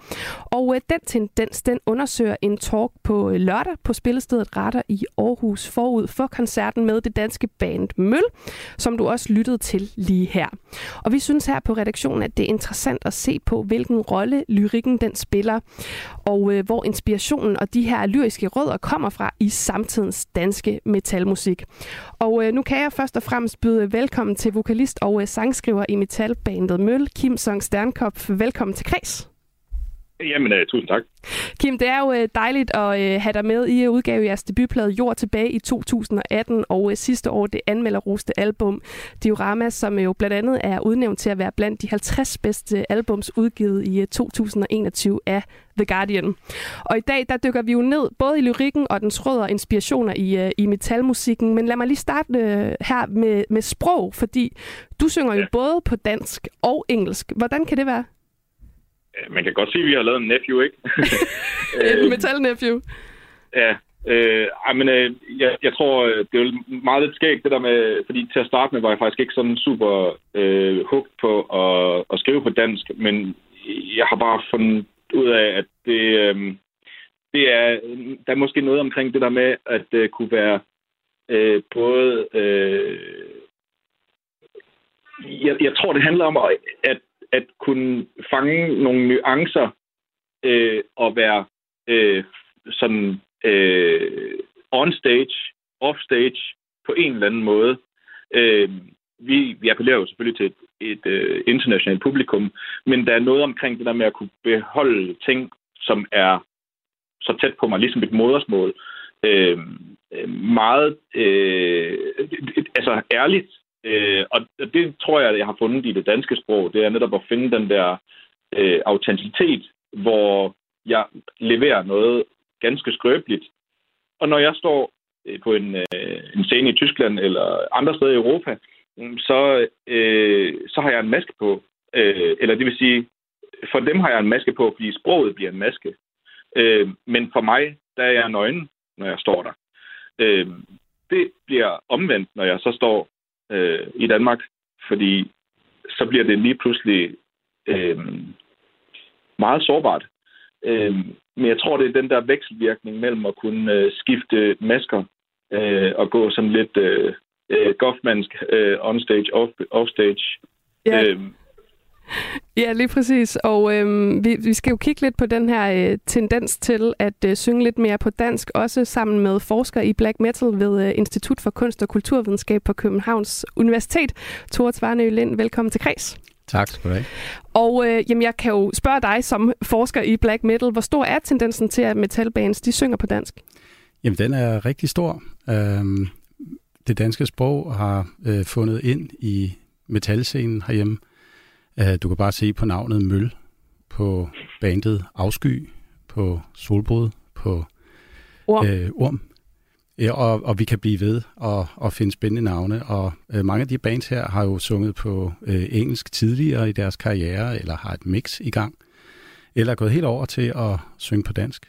Og øh, den tendens, den undersøger en talk på øh, lørdag på spillestedet Retter i Aarhus forud for koncerten med det danske band Møl, som du også lyttede til lige her. Og vi synes her på redaktionen, at det er interessant at se på, hvilken rolle lyrikken den spiller, og øh, hvor inspirationen og de her lyriske rødder kommer fra i samtidens danske metalmusik. Og øh, nu kan jeg først og fremmest byde velkommen til vokalist og øh, sangskriver i metalbandet Møl, Kim Song Sternkopf. Velkommen til Kreds. Jamen, uh, tusind tak. Kim, det er jo uh, dejligt at uh, have dig med i at udgave jeres debutplade Jord tilbage i 2018, og uh, sidste år det anmelderroste album Diorama, som jo blandt andet er udnævnt til at være blandt de 50 bedste albums udgivet i uh, 2021 af The Guardian. Og i dag, der dykker vi jo ned både i lyrikken og dens rødder og inspirationer i, uh, i metalmusikken, men lad mig lige starte uh, her med, med sprog, fordi du synger jo ja. både på dansk og engelsk. Hvordan kan det være? Man kan godt sige, at vi har lavet en nephew, ikke? (laughs) en metal-nephew. Ja, øh, men øh, jeg, jeg tror, øh, det er meget lidt skægt, det der med, fordi til at starte med var jeg faktisk ikke sådan super øh, hooked på at, at skrive på dansk, men jeg har bare fundet ud af, at det, øh, det er, der er måske noget omkring det der med, at det kunne være øh, både... Øh, jeg, jeg tror, det handler om, at at kunne fange nogle nuancer øh, og være øh, sådan øh, on stage, off stage på en eller anden måde. Øh, vi, vi appellerer jo selvfølgelig til et, et øh, internationalt publikum, men der er noget omkring det der med at kunne beholde ting, som er så tæt på mig, ligesom et modersmål. Øh, øh meget øh, altså ærligt Øh, og det tror jeg, at jeg har fundet i det danske sprog. Det er netop at finde den der øh, autenticitet, hvor jeg leverer noget ganske skrøbeligt. Og når jeg står øh, på en, øh, en scene i Tyskland eller andre steder i Europa, mm, så, øh, så har jeg en maske på. Øh, eller det vil sige, for dem har jeg en maske på, fordi sproget bliver en maske. Øh, men for mig, der er jeg nøgen, når jeg står der. Øh, det bliver omvendt, når jeg så står øh, i Danmark, fordi så bliver det lige pludselig øh, meget sårbart. Øh, men jeg tror, det er den der vekselvirkning mellem at kunne øh, skifte masker øh, og gå sådan lidt øh, øh, goffmansk øh, on-stage, off, off-stage. Ja. Øh, Ja, lige præcis. Og øhm, vi, vi skal jo kigge lidt på den her øh, tendens til at øh, synge lidt mere på dansk, også sammen med forskere i black metal ved øh, Institut for Kunst og Kulturvidenskab på Københavns Universitet. Tore Tvarnø Lind, velkommen til Kreds. Tak skal du have. Og øh, jamen, jeg kan jo spørge dig som forsker i black metal, hvor stor er tendensen til, at metalbands de synger på dansk? Jamen, den er rigtig stor. Øhm, det danske sprog har øh, fundet ind i metalscenen herhjemme. Øh, du kan bare se på navnet Møl, på bandet Afsky, på Solbrud, på Orm. Øh, Orm. Ja, og, og vi kan blive ved og, og finde spændende navne. Og øh, mange af de bands her har jo sunget på øh, engelsk tidligere i deres karriere, eller har et mix i gang, eller er gået helt over til at synge på dansk.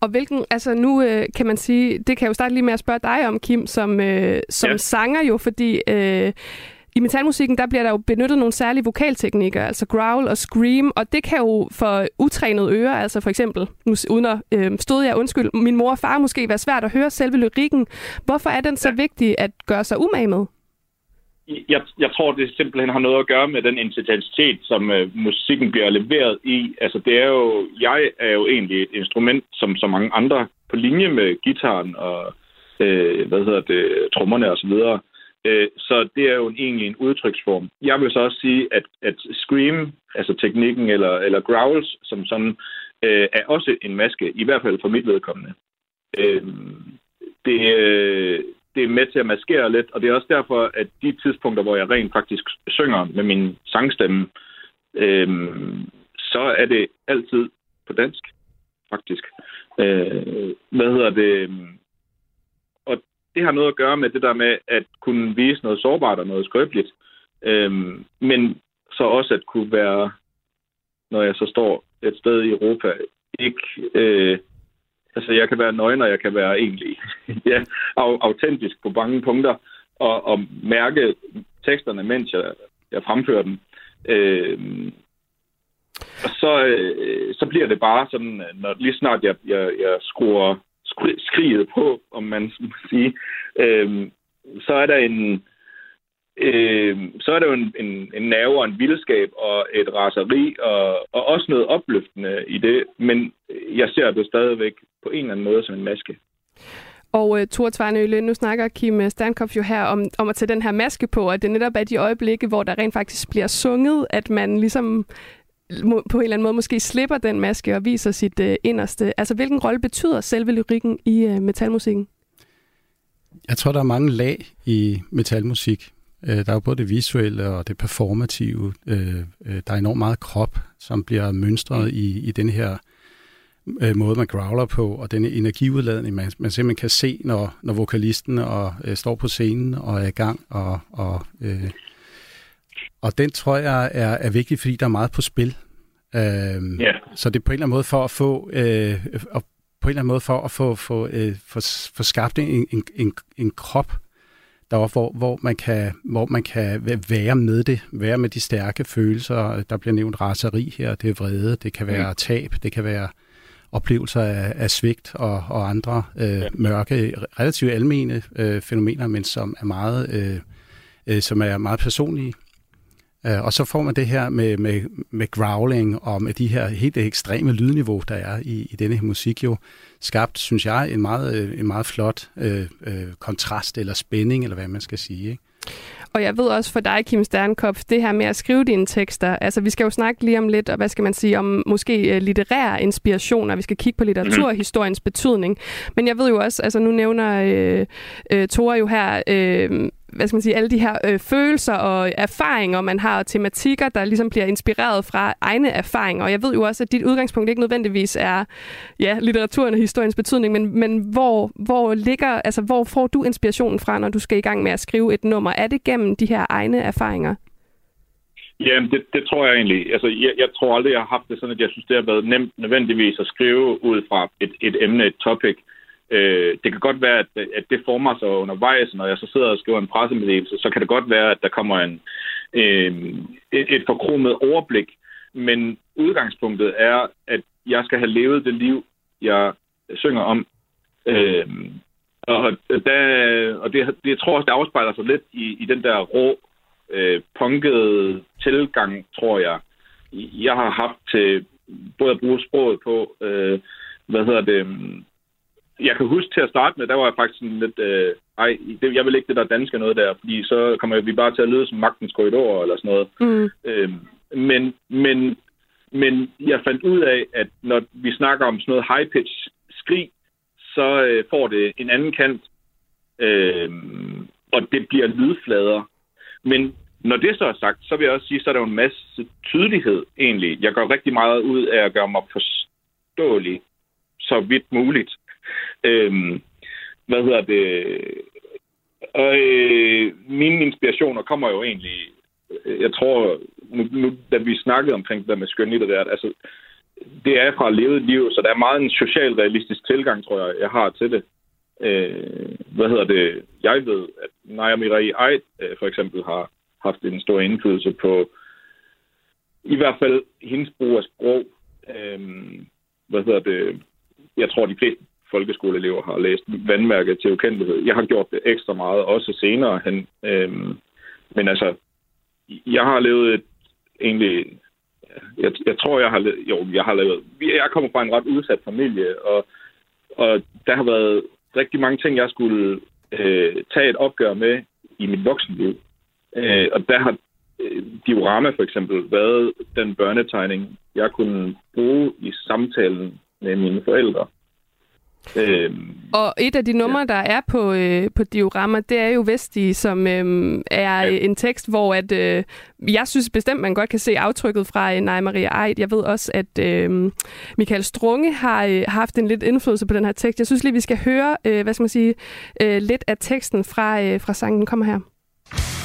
Og hvilken, altså nu øh, kan man sige, det kan jeg jo starte lige med at spørge dig om, Kim, som, øh, som ja. sanger jo, fordi øh, i metalmusikken, der bliver der jo benyttet nogle særlige vokalteknikker, altså growl og scream, og det kan jo for utrænede ører, altså for eksempel, nu, uden at øh, stod jeg, undskyld, min mor og far måske være svært at høre selve lyrikken. Hvorfor er den så ja. vigtig at gøre sig umage med? Jeg, jeg tror, det simpelthen har noget at gøre med den intensitet, som øh, musikken bliver leveret i. Altså, det er jo, jeg er jo egentlig et instrument, som så mange andre, på linje med gitaren og øh, hvad hedder det, trommerne og så videre. Øh, så det er jo egentlig en udtryksform. Jeg vil så også sige, at, at scream, altså teknikken, eller, eller growls, som sådan, øh, er også en maske, i hvert fald for mit vedkommende. Øh, det, øh, det er med til at maskere lidt, og det er også derfor, at de tidspunkter, hvor jeg rent faktisk synger med min sangstemme, øh, så er det altid på dansk, faktisk. Øh, hvad hedder det? Det har noget at gøre med det der med at kunne vise noget sårbart og noget skrøbeligt. Øhm, men så også at kunne være, når jeg så står et sted i Europa, ikke... Øh, altså, jeg kan være nøgen, og jeg kan være egentlig (laughs) ja, autentisk på mange punkter, og, og mærke teksterne, mens jeg, jeg fremfører dem. Øh, og så, øh, så bliver det bare sådan, når lige snart jeg, jeg, jeg skruer skriget på, om man (laughs) skal sige, øh, så er der en øh, så er der jo en, en, en nerve og en vildskab og et raseri og, og også noget opløftende i det, men jeg ser det stadigvæk på en eller anden måde som en maske. Og uh, Thor Tvarnøle, nu snakker Kim øh, Sternkopf jo her om, om at tage den her maske på, og det er netop af de øjeblikke, hvor der rent faktisk bliver sunget, at man ligesom på en eller anden måde måske slipper den maske og viser sit øh, inderste. Altså, hvilken rolle betyder selve lyrikken i øh, metalmusikken? Jeg tror, der er mange lag i metalmusik. Øh, der er jo både det visuelle og det performative. Øh, øh, der er enormt meget krop, som bliver mønstret i, i den her øh, måde, man growler på, og den energiudladning, man, man simpelthen kan se, når, når vokalisten og, øh, står på scenen og er i gang. Og, og, øh, og den tror jeg er, er vigtig, fordi der er meget på spil. Øh, yeah. Så det er på en eller anden måde for at få... Øh, og på en eller anden måde for at få, få, øh, få, få skabt en, en, en, en krop, der hvor, hvor, man kan, hvor man kan være med det, være med de stærke følelser. Der bliver nævnt raseri her, det er vrede, det kan være mm. tab, det kan være oplevelser af, af svigt og, og andre øh, ja. mørke, relativt almene øh, fænomener, men som er meget, øh, øh, som er meget personlige. Øh, og så får man det her med, med, med growling og med de her helt ekstreme lydniveau, der er i, i denne her musik jo, skabt, synes jeg, en meget, øh, en meget flot øh, øh, kontrast eller spænding, eller hvad man skal sige. Ikke? Og jeg ved også for dig, Kim Sternkopf, det her med at skrive dine tekster. Altså, vi skal jo snakke lige om lidt, og hvad skal man sige, om måske øh, litterære inspirationer. Vi skal kigge på litteraturhistoriens betydning. Men jeg ved jo også, altså nu nævner øh, øh, Tore jo her øh, hvad skal man sige, alle de her øh, følelser og erfaringer, man har, og tematikker, der ligesom bliver inspireret fra egne erfaringer. Og jeg ved jo også, at dit udgangspunkt ikke nødvendigvis er ja, litteraturen og historiens betydning, men, men hvor, hvor, ligger, altså, hvor får du inspirationen fra, når du skal i gang med at skrive et nummer? Er det gennem de her egne erfaringer? Jamen, det, det tror jeg egentlig. Altså, jeg, jeg tror aldrig, jeg har haft det sådan, at jeg synes, det har været nemt nødvendigvis at skrive ud fra et, et emne, et topic. Øh, det kan godt være, at, at det former sig undervejs, når jeg så sidder og skriver en pressemeddelelse, så kan det godt være, at der kommer en, øh, et, et forkromet overblik. Men udgangspunktet er, at jeg skal have levet det liv, jeg synger om. Øh, og der, og det, det jeg tror også, det afspejler sig lidt i, i den der rå, øh, punkede tilgang, tror jeg, jeg har haft til både at bruge sproget på, øh, hvad hedder det, jeg kan huske til at starte med, der var jeg faktisk sådan lidt, øh, ej, det, jeg vil ikke det der danske noget der, fordi så kommer vi bare til at lyde som magtens korridor eller sådan noget. Mm. Øh, men, men, men jeg fandt ud af, at når vi snakker om sådan noget high-pitch skrig, så øh, får det en anden kant, øh, og det bliver lydflader. Men når det så er sagt, så vil jeg også sige, så er der jo en masse tydelighed egentlig. Jeg gør rigtig meget ud af at gøre mig forståelig så vidt muligt. Øhm, hvad hedder det? Og øh, mine inspirationer kommer jo egentlig, øh, jeg tror, nu, nu da vi snakkede omkring det der med skønlitterært, altså, det er fra levet liv, så der er meget en socialrealistisk tilgang, tror jeg, jeg har til det. Øh, hvad hedder det? Jeg ved, at Naja Mirai Eid øh, for eksempel har haft en stor indflydelse på i hvert fald hendes brug af sprog. Øh, hvad hedder det? Jeg tror, de fleste folkeskoleelever har læst vandmærket til ukendelighed. Jeg har gjort det ekstra meget, også senere hen. Øhm, men altså, jeg har levet et egentlig... Jeg, jeg tror, jeg har levet... Jo, jeg har levet... Jeg kommer fra en ret udsat familie, og, og der har været rigtig mange ting, jeg skulle øh, tage et opgør med i mit voksenliv. Øh, og der har øh, diorama for eksempel været den børnetegning, jeg kunne bruge i samtalen med mine forældre. Øhm, og et af de numre, ja. der er på, øh, på diorama, det er jo Vesti, som øh, er ja. en tekst, hvor at, øh, jeg synes bestemt, man godt kan se aftrykket fra øh, Nej Maria Eid. Jeg ved også, at øh, Michael Strunge har øh, haft en lidt indflydelse på den her tekst. Jeg synes lige, vi skal høre, øh, hvad skal man sige, øh, lidt af teksten fra, øh, fra sangen. kommer her.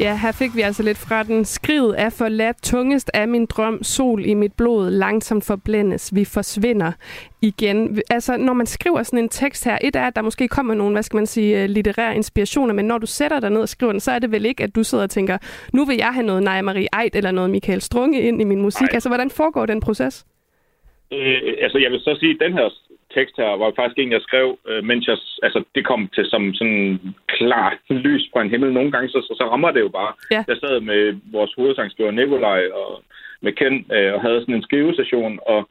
Ja, her fik vi altså lidt fra den. Skrivet er forladt, tungest af min drøm, sol i mit blod, langsomt forblændes, vi forsvinder igen. Altså, når man skriver sådan en tekst her, et er, at der måske kommer nogle, hvad skal man sige, øh, litterære inspirationer, men når du sætter dig ned og skriver den, så er det vel ikke, at du sidder og tænker, nu vil jeg have noget Naja Marie Eid eller noget Michael Strunge ind i min musik. Nej. Altså, hvordan foregår den proces? Øh, altså, jeg vil så sige, at den her tekst her var faktisk en, jeg skrev, øh, mens jeg, altså, det kom til som sådan klar lys på en himmel. Nogle gange, så, så, så rammer det jo bare. Ja. Jeg sad med vores hovedsangskriver Nikolaj og med Ken øh, og havde sådan en skrivestation og,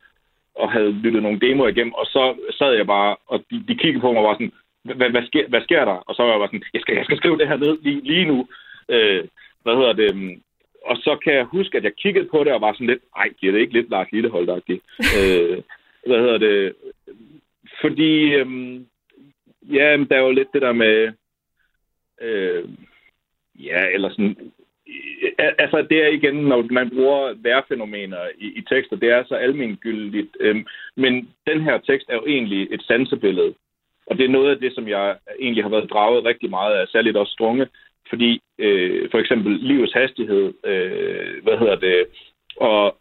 og havde lyttet nogle demoer igennem, og så sad jeg bare, og de, de kiggede på mig og var sådan, hvad, hvad, sker, hvad sker der? Og så var jeg bare sådan, jeg skal, jeg skal skrive det her ned lige, lige nu. Øh, hvad hedder det? Og så kan jeg huske, at jeg kiggede på det og var sådan lidt, ej, giver det ikke lidt Lars Lillehold, (laughs) øh, hvad hedder det? Fordi, øhm, ja, der er jo lidt det der med, øh, ja, eller sådan, altså det er igen, når man bruger værfænomener i, i tekster, det er så almengyldigt. Øhm, men den her tekst er jo egentlig et sansebillede. Og det er noget af det, som jeg egentlig har været draget rigtig meget af, særligt også strunge, fordi øh, for eksempel livets hastighed, øh, hvad hedder det, og,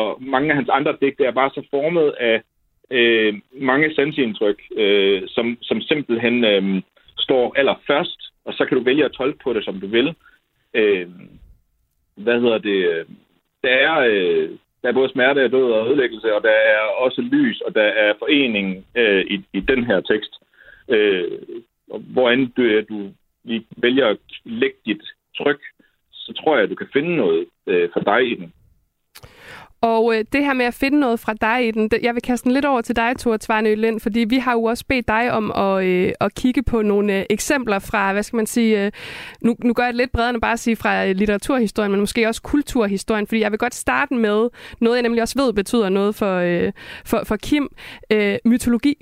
og mange af hans andre digte er bare så formet af øh, mange sansindtryk, øh, som, som simpelthen øh, står allerførst, og så kan du vælge at tolke på det, som du vil. Øh, hvad hedder det? Der er, øh, der er både smerte og død og ødelæggelse, og der er også lys, og der er forening øh, i, i den her tekst. Øh, hvor end du, øh, du vælger at lægge dit tryk, så tror jeg, at du kan finde noget øh, for dig i den. Og øh, det her med at finde noget fra dig i den, det, jeg vil kaste den lidt over til dig, Thor Tvarnø Lind, fordi vi har jo også bedt dig om at, øh, at kigge på nogle øh, eksempler fra, hvad skal man sige, øh, nu, nu gør jeg det lidt bredere end bare at sige fra øh, litteraturhistorien, men måske også kulturhistorien, fordi jeg vil godt starte med noget, jeg nemlig også ved betyder noget for, øh, for, for Kim, øh, mytologi.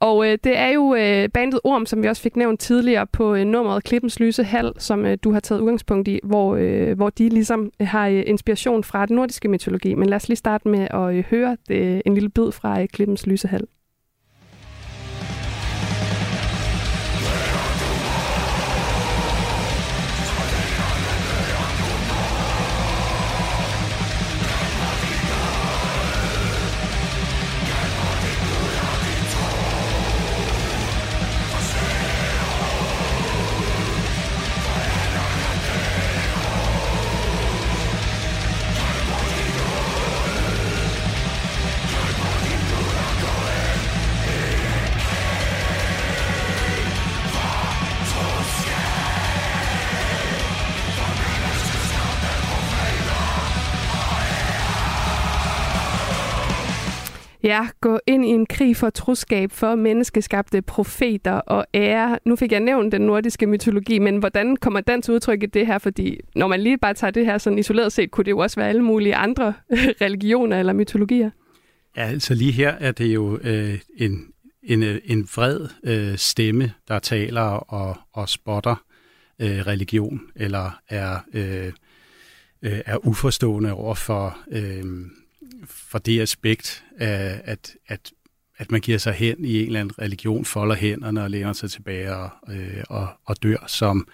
Og øh, det er jo øh, bandet Orm, som vi også fik nævnt tidligere på øh, nummeret Klippens Lyse Hal, som øh, du har taget udgangspunkt i, hvor, øh, hvor de ligesom øh, har øh, inspiration fra den nordiske mytologi. Men lad os lige starte med at øh, høre det, en lille bid fra øh, Klippens Lyse Hal. Ja, gå ind i en krig for troskab for menneskeskabte profeter og ære. Nu fik jeg nævnt den nordiske mytologi, men hvordan kommer den til udtryk i det her? Fordi når man lige bare tager det her sådan isoleret set, kunne det jo også være alle mulige andre (laughs) religioner eller mytologier. Ja, altså lige her er det jo øh, en, en, øh, en vred øh, stemme, der taler og, og spotter øh, religion, eller er, øh, øh, er uforstående over for... Øh, for det aspekt, af, at, at, at man giver sig hen i en eller anden religion, folder hænderne og læner sig tilbage og, øh, og, og dør som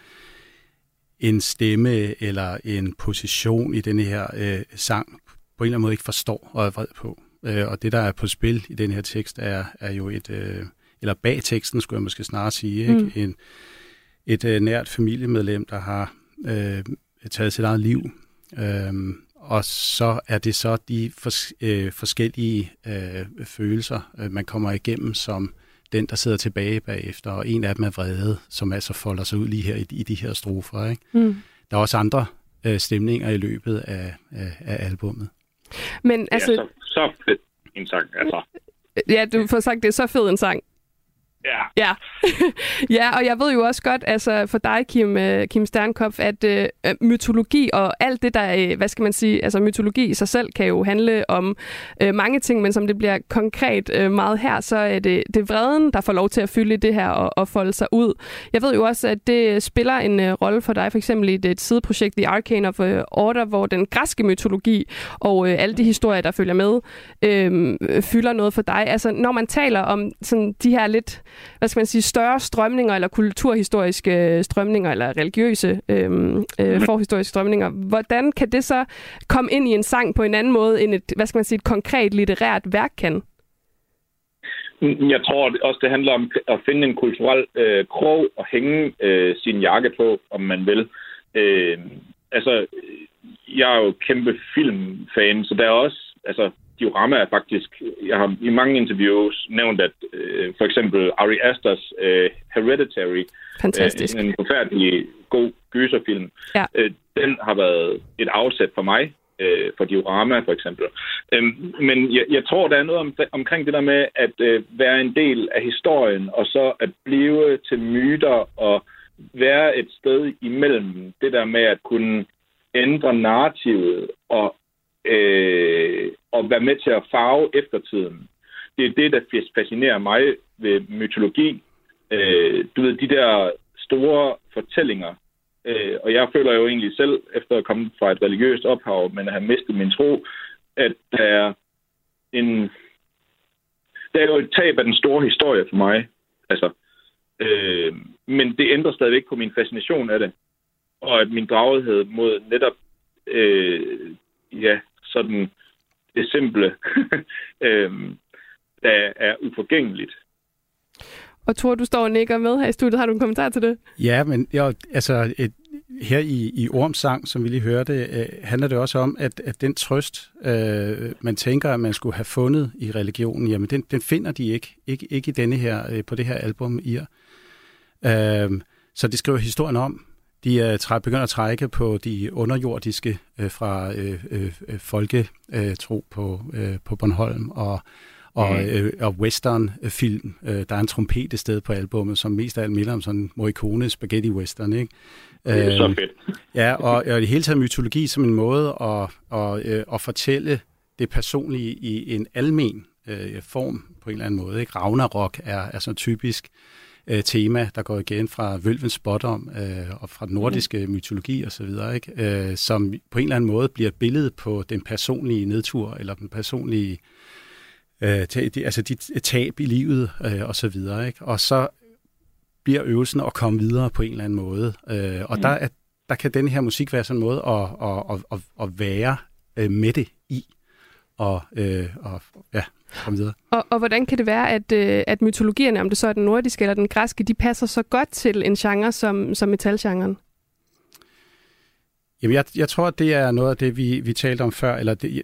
en stemme eller en position i denne her øh, sang på en eller anden måde ikke forstår og er vred på. Øh, og det, der er på spil i den her tekst, er, er jo et, øh, eller bag teksten, skulle jeg måske snarere sige, ikke? Mm. En, et øh, nært familiemedlem, der har øh, taget sit eget liv. Øh, og så er det så de fors- øh, forskellige øh, følelser, øh, man kommer igennem som den, der sidder tilbage bagefter, og en af dem er vrede, som altså folder sig ud lige her i, i de her strofer. Ikke? Mm. Der er også andre øh, stemninger i løbet af, af, af albummet. Men altså... Ja, så, så fedt en sang, altså. Ja, du får sagt, det er så fed en sang. Ja. Ja. (laughs) ja, og jeg ved jo også godt, altså for dig, Kim, uh, Kim Sternkopf, at uh, mytologi og alt det, der, uh, hvad skal man sige, altså mytologi i sig selv kan jo handle om uh, mange ting, men som det bliver konkret uh, meget her, så er det, det er vreden, der får lov til at fylde det her og, og folde sig ud. Jeg ved jo også, at det spiller en uh, rolle for dig, for eksempel i et sideprojekt, The Arcane of uh, Order, hvor den græske mytologi og uh, alle de historier, der følger med, uh, fylder noget for dig. Altså, når man taler om sådan de her lidt hvad skal man sige, større strømninger, eller kulturhistoriske strømninger, eller religiøse øhm, øh, mhm. forhistoriske strømninger. Hvordan kan det så komme ind i en sang på en anden måde, end et, hvad skal man sige, et konkret litterært værk kan? Jeg tror også, det handler om at finde en kulturel øh, krog og hænge øh, sin jakke på, om man vil. Øh, altså, jeg er jo kæmpe filmfan, så der er også, altså, diorama er faktisk, jeg har i mange interviews nævnt, at øh, for eksempel Ari Asters øh, Hereditary, Fantastisk. Øh, en forfærdelig god gyserfilm, ja. øh, den har været et afsæt for mig, øh, for diorama for eksempel. Øh, men jeg, jeg tror, der er noget om, omkring det der med at øh, være en del af historien, og så at blive til myter og være et sted imellem det der med at kunne ændre narrativet og, øh, og være med til at farve eftertiden. Det er det, der fascinerer mig ved mytologi. Øh, du ved, de der store fortællinger. Øh, og jeg føler jo egentlig selv, efter at komme fra et religiøst ophav, men at have mistet min tro, at der er en... Der er jo et tab af den store historie for mig. Altså, øh, men det ændrer stadigvæk på min fascination af det og at min draghed mod netop øh, ja, sådan det simple, (laughs) øh, der er uforgængeligt. Og Thor, du står og nikker med her i studiet. Har du en kommentar til det? Ja, men jo, altså et, her i, i Orms sang, som vi lige hørte, øh, handler det også om, at, at den trøst, øh, man tænker, at man skulle have fundet i religionen, jamen den, den finder de ikke. Ikke, ikke i denne her, øh, på det her album, Ir. Øh, så det skriver historien om, de er træ, begynder at trække på de underjordiske øh, fra øh folketro på, på Bornholm og, og, mm. og western-film. Der er en trompet et sted på albummet, som mest af alt minder om sådan Morricone spaghetti western, ikke? Det er så øhm, fedt. Ja, og, og i hele taget mytologi som en måde at, at, at fortælle det personlige i en almen øh, form på en eller anden måde. Ikke? Ragnarok er, er sådan typisk øh, tema, der går igen fra Vølvens Spottom øh, og fra den nordiske mm. mytologi osv., øh, som på en eller anden måde bliver et billede på den personlige nedtur, eller den personlige, øh, de, altså de tab i livet øh, og så videre. Ikke? Og så bliver øvelsen at komme videre på en eller anden måde. Øh, og mm. der, er, der kan den her musik være sådan en måde at, at, at, at være øh, med det i, og, øh, og ja, komme videre. Og, og hvordan kan det være, at, øh, at mytologierne, om det så er den nordiske eller den græske, de passer så godt til en genre som, som metalgenren? Jamen, jeg, jeg tror, det er noget af det, vi, vi talte om før, eller det,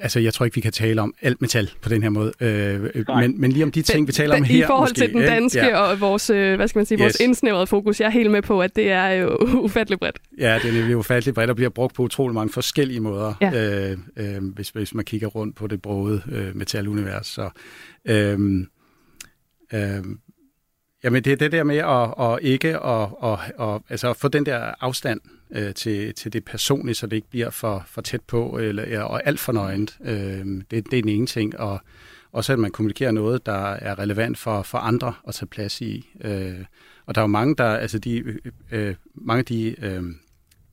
altså, jeg tror ikke, vi kan tale om alt metal på den her måde, øh, men, men lige om de ting, vi taler om her. I forhold måske, til den danske ja. og vores, øh, hvad skal man sige, vores yes. indsnævrede fokus, jeg er helt med på, at det er jo ufatteligt bredt. Ja, det er nemlig ufatteligt bredt og bliver brugt på utrolig mange forskellige måder, ja. øh, øh, hvis, hvis man kigger rundt på det brode øh, metalunivers. Så, øh, øh, Jamen det er det der med at, at ikke at, at, at, altså at få den der afstand øh, til, til det personlige, så det ikke bliver for, for tæt på eller, og alt for nøgent. Øh, det, det er den ene ting. Og også at man kommunikerer noget, der er relevant for, for andre at tage plads i. Øh, og der er jo mange, der, altså de, øh, øh mange af de øh,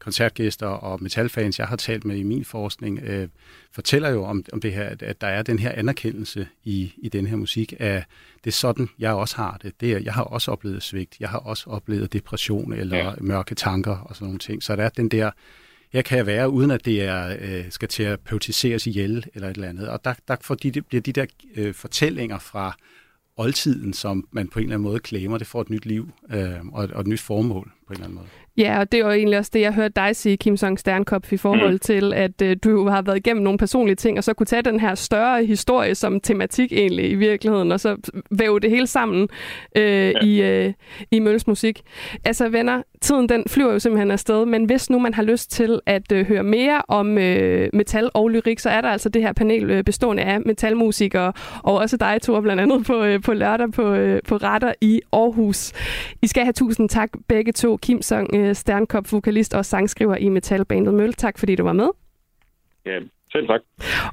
koncertgæster og metalfans, jeg har talt med i min forskning, øh, fortæller jo om, om det her, at, at der er den her anerkendelse i, i den her musik, at det er sådan, jeg også har det. det er, jeg har også oplevet svigt, jeg har også oplevet depression eller ja. mørke tanker og sådan nogle ting. Så der er den der, jeg kan være, uden at det er, øh, skal terapeutiseres ihjel eller et eller andet. Og der, der får de, det bliver de der øh, fortællinger fra oldtiden, som man på en eller anden måde klemmer, det får et nyt liv øh, og, et, og et nyt formål en eller anden måde. Ja, og det var egentlig også det, jeg hørte dig sige, Kim Song Sternkopf, i forhold mm. til, at øh, du har været igennem nogle personlige ting, og så kunne tage den her større historie som tematik egentlig i virkeligheden, og så væve det hele sammen øh, ja. i, øh, i Mølles musik. Altså venner, tiden den flyver jo simpelthen afsted, men hvis nu man har lyst til at øh, høre mere om øh, metal og lyrik, så er der altså det her panel øh, bestående af metalmusikere, og også dig, Thor, blandt andet på, øh, på lørdag på, øh, på Retter i Aarhus. I skal have tusind tak begge to, Kim Song øh, Sternkop, vokalist og sangskriver i metalbandet Møl. Tak fordi du var med. Ja, selv tak.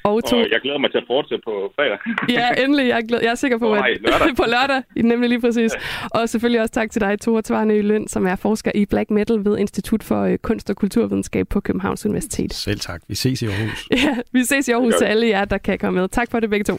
Og, to... og jeg glæder mig til at fortsætte på fredag. (laughs) ja, endelig. Jeg er, glad... jeg er sikker på, at nej, lørdag. (laughs) på lørdag, nemlig lige præcis. Ja. Og selvfølgelig også tak til dig, Tore Tvarne Løn, som er forsker i black metal ved Institut for øh, Kunst og Kulturvidenskab på Københavns Universitet. Selv tak. Vi ses i Aarhus. (laughs) ja, vi ses i Aarhus til alle jer, der kan komme med. Tak for det begge to.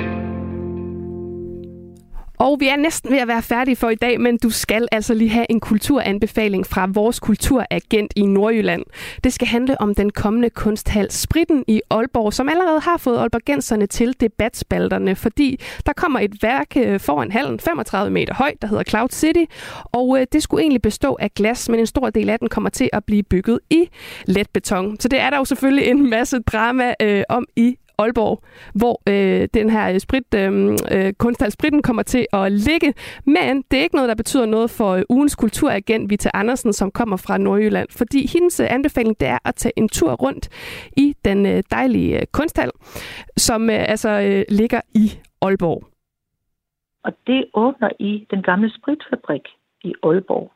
Og vi er næsten ved at være færdige for i dag, men du skal altså lige have en kulturanbefaling fra vores kulturagent i Nordjylland. Det skal handle om den kommende kunsthal Spritten i Aalborg, som allerede har fået aalborgenserne til debatspalterne, fordi der kommer et værk øh, foran hallen, 35 meter højt, der hedder Cloud City, og øh, det skulle egentlig bestå af glas, men en stor del af den kommer til at blive bygget i let beton. Så det er der jo selvfølgelig en masse drama øh, om i Aalborg, hvor øh, den her øh, sprit, øh, øh kunsthal Spritten kommer til at ligge. Men det er ikke noget, der betyder noget for øh, ugens kulturagent Vita Andersen, som kommer fra Nordjylland, fordi hendes øh, anbefaling det er at tage en tur rundt i den øh, dejlige kunsthal, som øh, altså øh, ligger i Aalborg. Og det åbner i den gamle spritfabrik i Aalborg.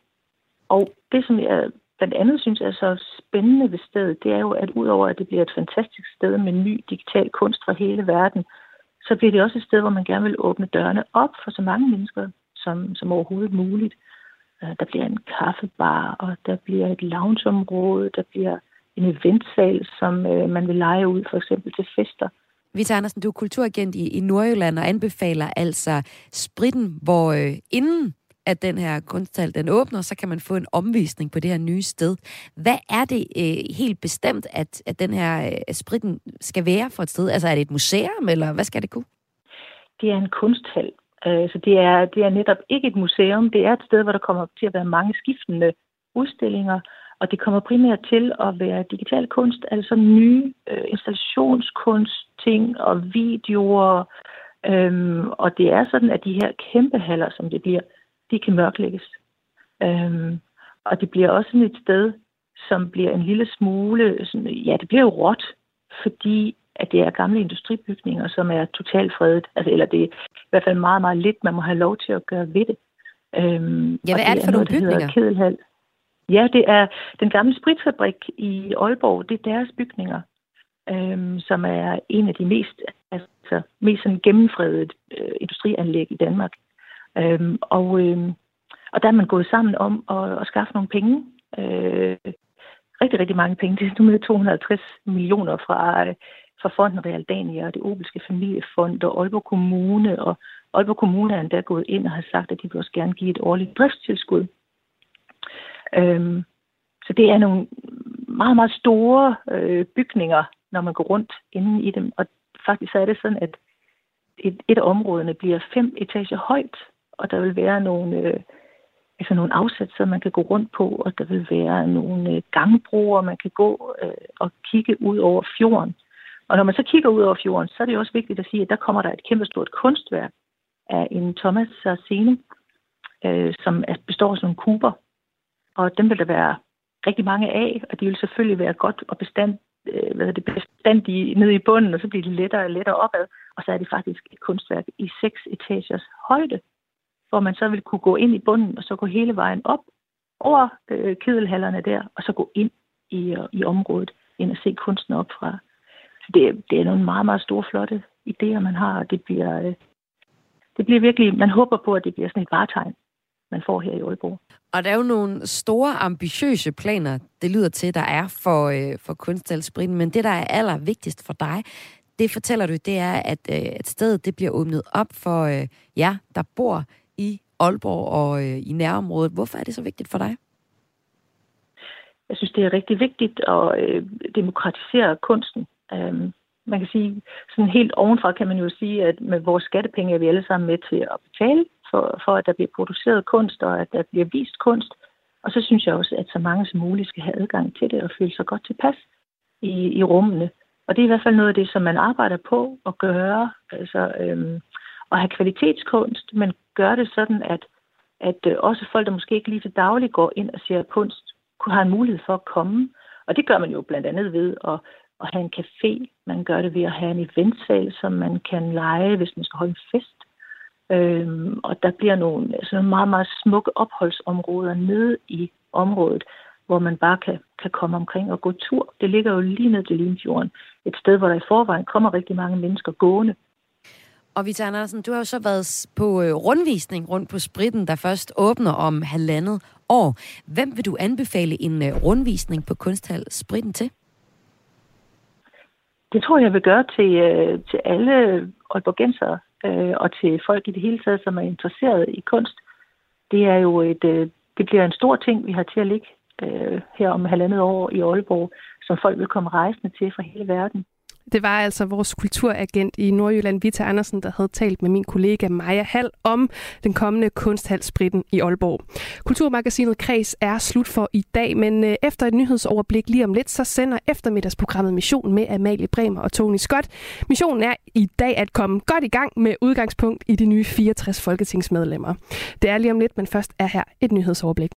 Og det, som jeg blandt andet synes er så spændende ved stedet, det er jo, at udover at det bliver et fantastisk sted med ny digital kunst fra hele verden, så bliver det også et sted, hvor man gerne vil åbne dørene op for så mange mennesker som, som overhovedet muligt. Øh, der bliver en kaffebar, og der bliver et loungeområde, der bliver en eventsal, som øh, man vil lege ud for eksempel til fester. Vita Andersen, du er kulturagent i, i Nordjylland og anbefaler altså spritten, hvor øh, inden at den her kunsthal den åbner, så kan man få en omvisning på det her nye sted. Hvad er det øh, helt bestemt, at, at den her øh, spritten skal være for et sted? Altså er det et museum, eller hvad skal det kunne? Det er en kunsthal. Øh, så det er, det er netop ikke et museum. Det er et sted, hvor der kommer til at være mange skiftende udstillinger, og det kommer primært til at være digital kunst, altså nye øh, installationskunst, ting og videoer. Øhm, og det er sådan, at de her kæmpe haller, som det bliver, de kan mørklægges. Øhm, og det bliver også sådan et sted, som bliver en lille smule, sådan, ja, det bliver jo råt, fordi at det er gamle industribygninger, som er totalt fredet. Altså, eller det er i hvert fald meget, meget lidt, man må have lov til at gøre ved det. Øhm, ja, hvad er det for nogle bygninger? Kedelhal. Ja, det er den gamle spritfabrik i Aalborg. Det er deres bygninger, øhm, som er en af de mest, altså, mest sådan gennemfredede øh, industrianlæg i Danmark. Øhm, og, øhm, og der er man gået sammen om at, at skaffe nogle penge. Øh, rigtig, rigtig mange penge. Det er nu med 250 millioner fra, øh, fra Fonden Realdania og det Obelske Familiefond og Aalborg Kommune. Og Aalborg Kommune er endda gået ind og har sagt, at de vil også gerne give et årligt driftstilskud. Øhm, så det er nogle meget, meget store øh, bygninger, når man går rundt inde i dem. Og faktisk så er det sådan, at et, et af områderne bliver fem etager højt, og der vil være nogle, øh, altså nogle afsatser, man kan gå rundt på, og der vil være nogle øh, gangbroer, man kan gå øh, og kigge ud over fjorden. Og når man så kigger ud over fjorden, så er det også vigtigt at sige, at der kommer der et kæmpestort kunstværk af en Thomas Sarsene, øh, som består af sådan nogle kuber. Og dem vil der være rigtig mange af, og de vil selvfølgelig være godt og bestand, øh, hvad det, bestandige nede i bunden, og så bliver det lettere og lettere opad. Og så er det faktisk et kunstværk i seks etagers højde hvor man så vil kunne gå ind i bunden og så gå hele vejen op over øh, kedelhallerne der, og så gå ind i, øh, i området, ind og se kunsten op fra. Det, det er nogle meget, meget store, flotte idéer, man har, og det bliver, øh, det bliver virkelig, man håber på, at det bliver sådan et varetegn, man får her i Aalborg. Og der er jo nogle store, ambitiøse planer, det lyder til, der er for, øh, for kunstalspritten, men det, der er allervigtigst for dig, det fortæller du, det er, at, øh, at stedet det bliver åbnet op for øh, jer, der bor i Aalborg og øh, i nærområdet. Hvorfor er det så vigtigt for dig? Jeg synes, det er rigtig vigtigt at øh, demokratisere kunsten. Øhm, man kan sige, sådan helt ovenfra kan man jo sige, at med vores skattepenge er vi alle sammen med til at betale for, for at der bliver produceret kunst, og at der bliver vist kunst. Og så synes jeg også, at så mange som muligt skal have adgang til det og føle sig godt tilpas i, i rummene. Og det er i hvert fald noget af det, som man arbejder på at gøre. Altså, øhm, at have kvalitetskunst, men gør det sådan, at, at øh, også folk, der måske ikke lige til daglig går ind og ser kunst, kunne have en mulighed for at komme. Og det gør man jo blandt andet ved at, at have en café. Man gør det ved at have en eventsal, som man kan lege, hvis man skal holde en fest. Øhm, og der bliver nogle, altså nogle meget, meget smukke opholdsområder nede i området, hvor man bare kan, kan komme omkring og gå tur. Det ligger jo lige ned til Limfjorden. Et sted, hvor der i forvejen kommer rigtig mange mennesker gående. Og Vita Andersen, du har jo så været på øh, rundvisning rundt på spritten, der først åbner om halvandet år. Hvem vil du anbefale en øh, rundvisning på Kunsthal Spritten til? Det tror jeg, vil gøre til, øh, til alle Aalborgensere og til folk i det hele taget, som er interesseret i kunst. Det er jo et, det bliver en stor ting, vi har til at ligge her om halvandet år i Aalborg, som folk vil komme rejsende til fra hele verden. Det var altså vores kulturagent i Nordjylland, Vita Andersen, der havde talt med min kollega Maja Hall om den kommende kunsthalspritten i Aalborg. Kulturmagasinet Kreds er slut for i dag, men øh, efter et nyhedsoverblik lige om lidt, så sender eftermiddagsprogrammet Mission med Amalie Bremer og Tony Scott. Missionen er i dag at komme godt i gang med udgangspunkt i de nye 64 folketingsmedlemmer. Det er lige om lidt, men først er her et nyhedsoverblik.